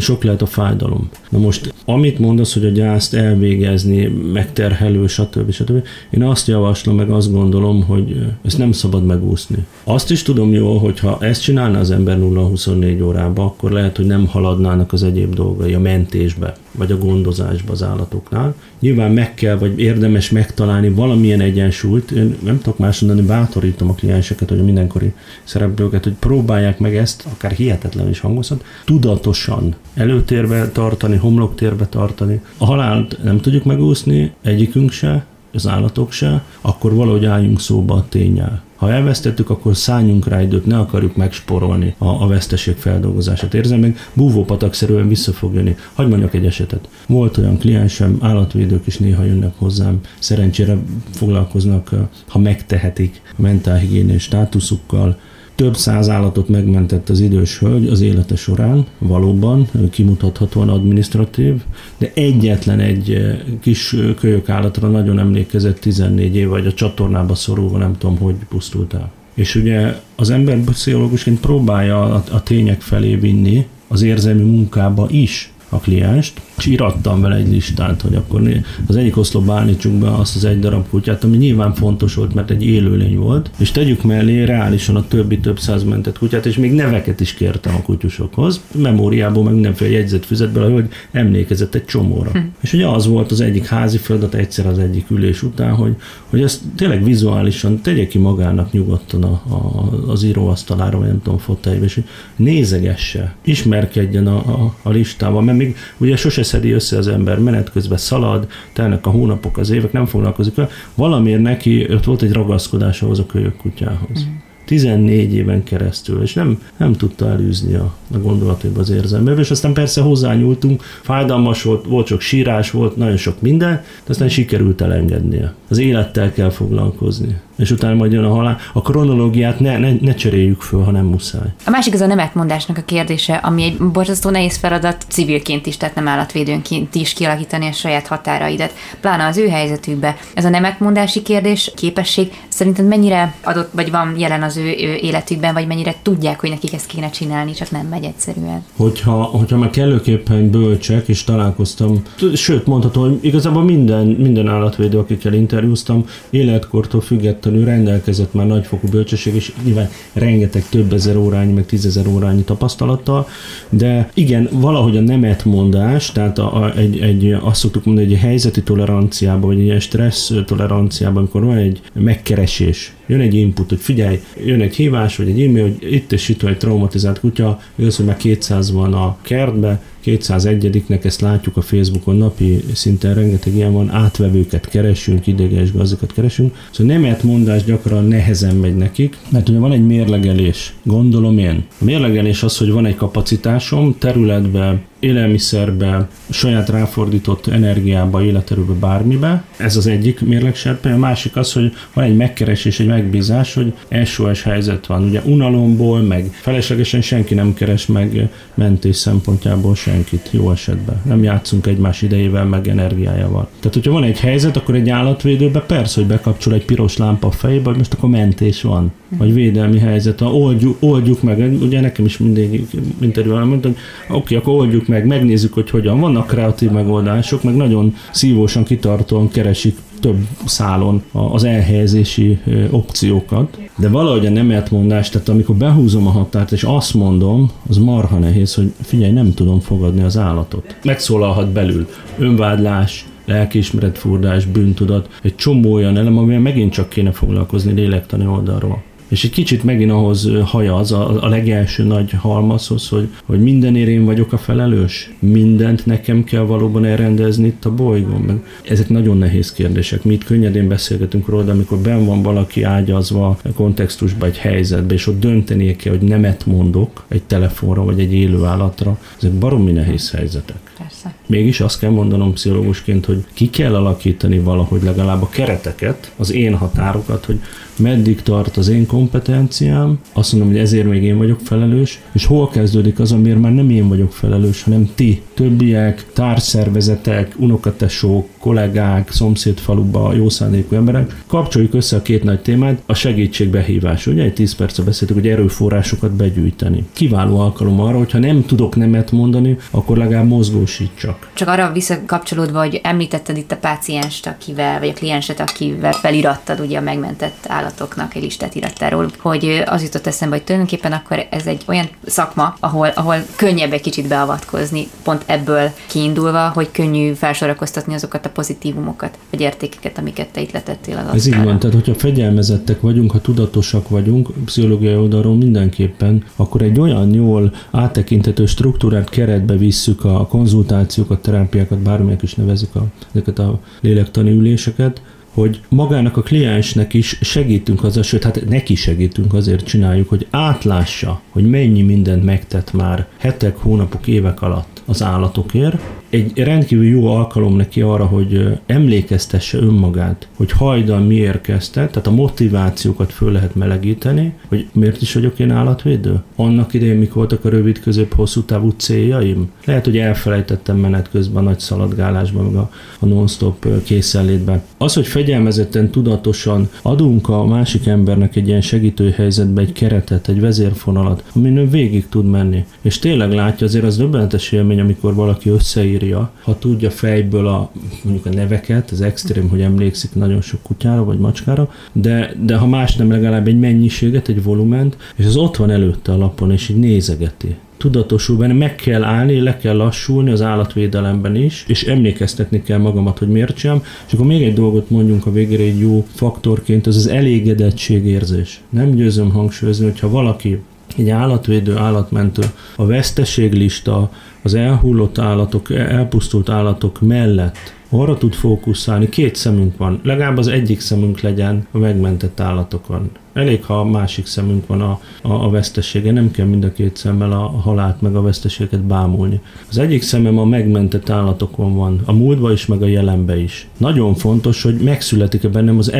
sok lehet a fájdalom. Na most, amit mondasz, hogy a gyászt elvégezni, megterhelő, stb. stb. Én azt javaslom, meg azt gondolom, hogy ezt nem szabad megúszni. Azt is tudom jól, hogy ha ezt csinálna az ember 0-24 órába, akkor lehet, hogy nem haladnának az egyéb dolgai a mentésbe, vagy a gondozásba az állatoknál. Nyilván meg kell, vagy érdemes megtalálni valamilyen egyensúlyt. Én nem tudok más mondani, bátorítom a klienseket, hogy a mindenkori szereplőket, hogy próbálják meg ezt, akár hihetetlen is hangozhat, tudatosan előtérbe tartani, homloktérbe tartani. A halált nem tudjuk megúszni, egyikünk se, az állatok se, akkor valahogy álljunk szóba a tényel. Ha elvesztettük, akkor szálljunk rá időt, ne akarjuk megsporolni a, a veszteség feldolgozását. Érzem meg, búvópatakszerűen vissza fog jönni. Hagy mondjak egy esetet. Volt olyan kliensem, állatvédők is néha jönnek hozzám, szerencsére foglalkoznak, ha megtehetik, mentálhigiénés státuszukkal, több száz állatot megmentett az idős hölgy az élete során, valóban kimutathatóan administratív, de egyetlen egy eh, kis eh, kölyök állatra nagyon emlékezett 14 év, vagy a csatornába szorulva nem tudom, hogy pusztult el. És ugye az ember pszichológusként próbálja a, a tények felé vinni az érzelmi munkába is a klienst, és irattam vele egy listát, hogy akkor az egyik oszlopba állítsunk be azt az egy darab kutyát, ami nyilván fontos volt, mert egy élőlény volt, és tegyük mellé reálisan a többi több száz mentett kutyát, és még neveket is kértem a kutyusokhoz, memóriából, meg mindenféle jegyzetfüzetből, hogy emlékezett egy csomóra. Hm. És ugye az volt az egyik házi feladat egyszer az egyik ülés után, hogy, hogy ezt tényleg vizuálisan tegye ki magának nyugodtan a, a, az íróasztalára, vagy nem tudom, fotájba, és nézegesse, ismerkedjen a, a, a listával, mert még ugye sose szedi össze az ember, menet közben szalad, telnek a hónapok, az évek, nem foglalkozik vele. Valamiért neki ott volt egy ragaszkodás ahhoz a kölyök kutyához. Mm. 14 éven keresztül, és nem, nem tudta elűzni a, a gondolataiba az érzelmével, és aztán persze hozzányúltunk, fájdalmas volt, volt sok sírás, volt nagyon sok minden, de aztán sikerült elengednie. Az élettel kell foglalkozni és utána majd jön a halál. A kronológiát ne, ne, ne cseréljük föl, ha nem muszáj. A másik az a nemetmondásnak a kérdése, ami egy borzasztó nehéz feladat civilként is, tehát nem állatvédőnként is kialakítani a saját határaidat, pláne az ő helyzetükbe. Ez a nemetmondási kérdés, képesség szerinted mennyire adott, vagy van jelen az ő életükben, vagy mennyire tudják, hogy nekik ezt kéne csinálni, csak nem megy egyszerűen? Hogyha, hogyha már kellőképpen bölcsek, és találkoztam, sőt mondhatom, hogy igazából minden, minden állatvédő, akikkel interjúztam, életkortól függetlenül ő rendelkezett már nagyfokú bölcsesség, és nyilván rengeteg több ezer órányi, meg tízezer órányi tapasztalattal, de igen, valahogy a nemetmondás, tehát a, a, egy, egy, azt szoktuk mondani, hogy egy helyzeti toleranciában, vagy egy ilyen stressz toleranciában, amikor van egy megkeresés, jön egy input, hogy figyelj, jön egy hívás, vagy egy e-mail, hogy itt és itt egy traumatizált kutya, igaz, hogy már 200 van a kertbe, 201-nek ezt látjuk a Facebookon, napi szinten rengeteg ilyen van, átvevőket keresünk, ideges gazdakat keresünk, szóval nemet mondás gyakran nehezen megy nekik, mert ugye van egy mérlegelés, gondolom én. A mérlegelés az, hogy van egy kapacitásom, területbe élelmiszerbe, saját ráfordított energiába, életerőbe, bármibe. Ez az egyik mérlegserpe. A másik az, hogy van egy megkeresés, egy megbízás, hogy SOS helyzet van. Ugye unalomból, meg feleslegesen senki nem keres meg mentés szempontjából senkit, jó esetben. Nem játszunk egymás idejével, meg energiájával. Tehát, hogyha van egy helyzet, akkor egy állatvédőbe persze, hogy bekapcsol egy piros lámpa a fejébe, hogy most akkor mentés van, vagy védelmi helyzet. Oldjuk, oldjuk meg, ugye nekem is mindig interjúval mondtam, oké, akkor oldjuk meg, megnézzük, hogy hogyan. Vannak kreatív megoldások, meg nagyon szívósan, kitartóan keresik több szálon az elhelyezési opciókat, de valahogy a nemetmondás, tehát amikor behúzom a határt, és azt mondom, az marha nehéz, hogy figyelj, nem tudom fogadni az állatot. Megszólalhat belül önvádlás, lelkiismeretfurdás, bűntudat, egy csomó olyan elem, amivel megint csak kéne foglalkozni lélektani oldalról. És egy kicsit megint ahhoz hajaz a, a legelső nagy halmazhoz, hogy, hogy mindenért én vagyok a felelős, mindent nekem kell valóban elrendezni itt a bolygón. Meg ezek nagyon nehéz kérdések. Mi itt könnyedén beszélgetünk róla, de amikor ben van valaki ágyazva kontextusba, egy helyzetbe, és ott döntenie kell, hogy nemet mondok egy telefonra vagy egy élő állatra, ezek baromi nehéz helyzetek. Persze. Mégis azt kell mondanom pszichológusként, hogy ki kell alakítani valahogy legalább a kereteket, az én határokat, hogy meddig tart az én kompetenciám, azt mondom, hogy ezért még én vagyok felelős, és hol kezdődik az, amiért már nem én vagyok felelős, hanem ti, többiek, társszervezetek, unokatesók, kollégák, szomszédfaluba, jó szándékú emberek. Kapcsoljuk össze a két nagy témát, a segítségbehívás. Ugye egy 10 percre beszéltük, hogy erőforrásokat begyűjteni. Kiváló alkalom arra, hogyha nem tudok nemet mondani, akkor legalább mozgósítsak. Csak arra visszakapcsolódva, hogy említetted itt a pácienst, akivel, vagy a klienset, akivel felirattad ugye a megmentett állatoknak egy listát róla, hogy az jutott eszembe, hogy tulajdonképpen akkor ez egy olyan szakma, ahol, ahol könnyebb egy kicsit beavatkozni, pont ebből kiindulva, hogy könnyű felsorakoztatni azokat a pozitívumokat, vagy értékeket, amiket te itt letettél az Ez így van, tehát hogyha fegyelmezettek vagyunk, ha tudatosak vagyunk, pszichológiai oldalról mindenképpen, akkor egy olyan jól áttekintető struktúrát keretbe visszük a konzultációkat, terápiákat, bármilyen is nevezik a, ezeket a lélektani üléseket, hogy magának a kliensnek is segítünk az, sőt, hát neki segítünk, azért csináljuk, hogy átlássa, hogy mennyi mindent megtett már hetek, hónapok, évek alatt az állatokért, egy rendkívül jó alkalom neki arra, hogy emlékeztesse önmagát, hogy hajdan miért kezdte, tehát a motivációkat föl lehet melegíteni, hogy miért is vagyok én állatvédő? Annak idején mik voltak a rövid, közép, hosszú távú céljaim? Lehet, hogy elfelejtettem menet közben a nagy szaladgálásban, meg a, a non-stop készenlétben. Az, hogy fegyelmezetten, tudatosan adunk a másik embernek egy ilyen segítő helyzetbe egy keretet, egy vezérfonalat, amin ő végig tud menni. És tényleg látja, azért az döbbenetes élmény, amikor valaki összeír írja, ha tudja fejből a, mondjuk a neveket, az extrém, hogy emlékszik nagyon sok kutyára vagy macskára, de, de ha más nem legalább egy mennyiséget, egy volument, és az ott van előtte a lapon, és így nézegeti tudatosul benne, meg kell állni, le kell lassulni az állatvédelemben is, és emlékeztetni kell magamat, hogy miért sem. És akkor még egy dolgot mondjunk a végére egy jó faktorként, az az elégedettségérzés. Nem győzöm hangsúlyozni, hogyha valaki egy állatvédő, állatmentő, a veszteséglista, az elhullott állatok, elpusztult állatok mellett arra tud fókuszálni, két szemünk van, legalább az egyik szemünk legyen a megmentett állatokon. Elég, ha a másik szemünk van a, a, a vesztesége, nem kell mind a két szemmel a, halált meg a veszteséget bámulni. Az egyik szemem a megmentett állatokon van, a múltba is, meg a jelenbe is. Nagyon fontos, hogy megszületik-e bennem az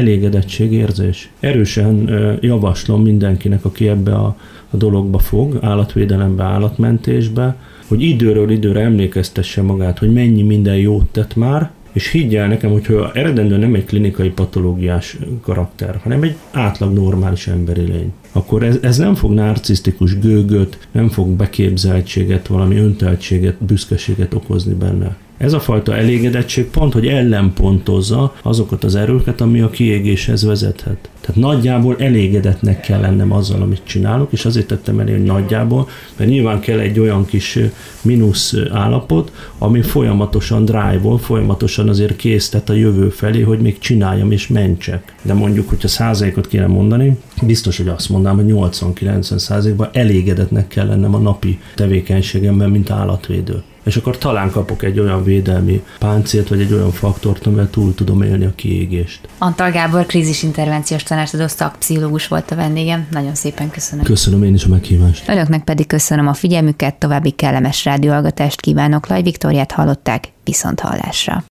érzés. Erősen ö, javaslom mindenkinek, aki ebbe a, a dologba fog, állatvédelembe, állatmentésbe, hogy időről időre emlékeztesse magát, hogy mennyi minden jót tett már, és higgyel nekem, hogy eredendő nem egy klinikai patológiás karakter, hanem egy átlag normális emberi lény, akkor ez, ez nem fog narcisztikus gőgöt, nem fog beképzeltséget, valami önteltséget, büszkeséget okozni benne. Ez a fajta elégedettség pont, hogy ellenpontozza azokat az erőket, ami a kiégéshez vezethet. Tehát nagyjából elégedetnek kell lennem azzal, amit csinálok, és azért tettem elé, hogy nagyjából, mert nyilván kell egy olyan kis mínusz állapot, ami folyamatosan drive folyamatosan azért késztet a jövő felé, hogy még csináljam és mentsek. De mondjuk, hogyha százalékot kéne mondani, biztos, hogy azt mondanám, hogy 80-90 százalékban elégedetnek kell lennem a napi tevékenységemben, mint állatvédő és akkor talán kapok egy olyan védelmi páncélt, vagy egy olyan faktort, amivel túl tudom élni a kiégést. Antal Gábor, krízisintervenciós tanácsadó szakpszichológus volt a vendégem. Nagyon szépen köszönöm. Köszönöm én is a meghívást. Önöknek pedig köszönöm a figyelmüket, további kellemes rádióalgatást kívánok. Laj Viktoriát hallották, viszont hallásra.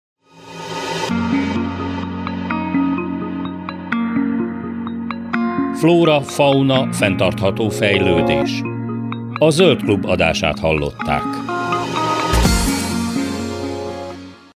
Flóra, fauna, fenntartható fejlődés. A Zöld Klub adását hallották.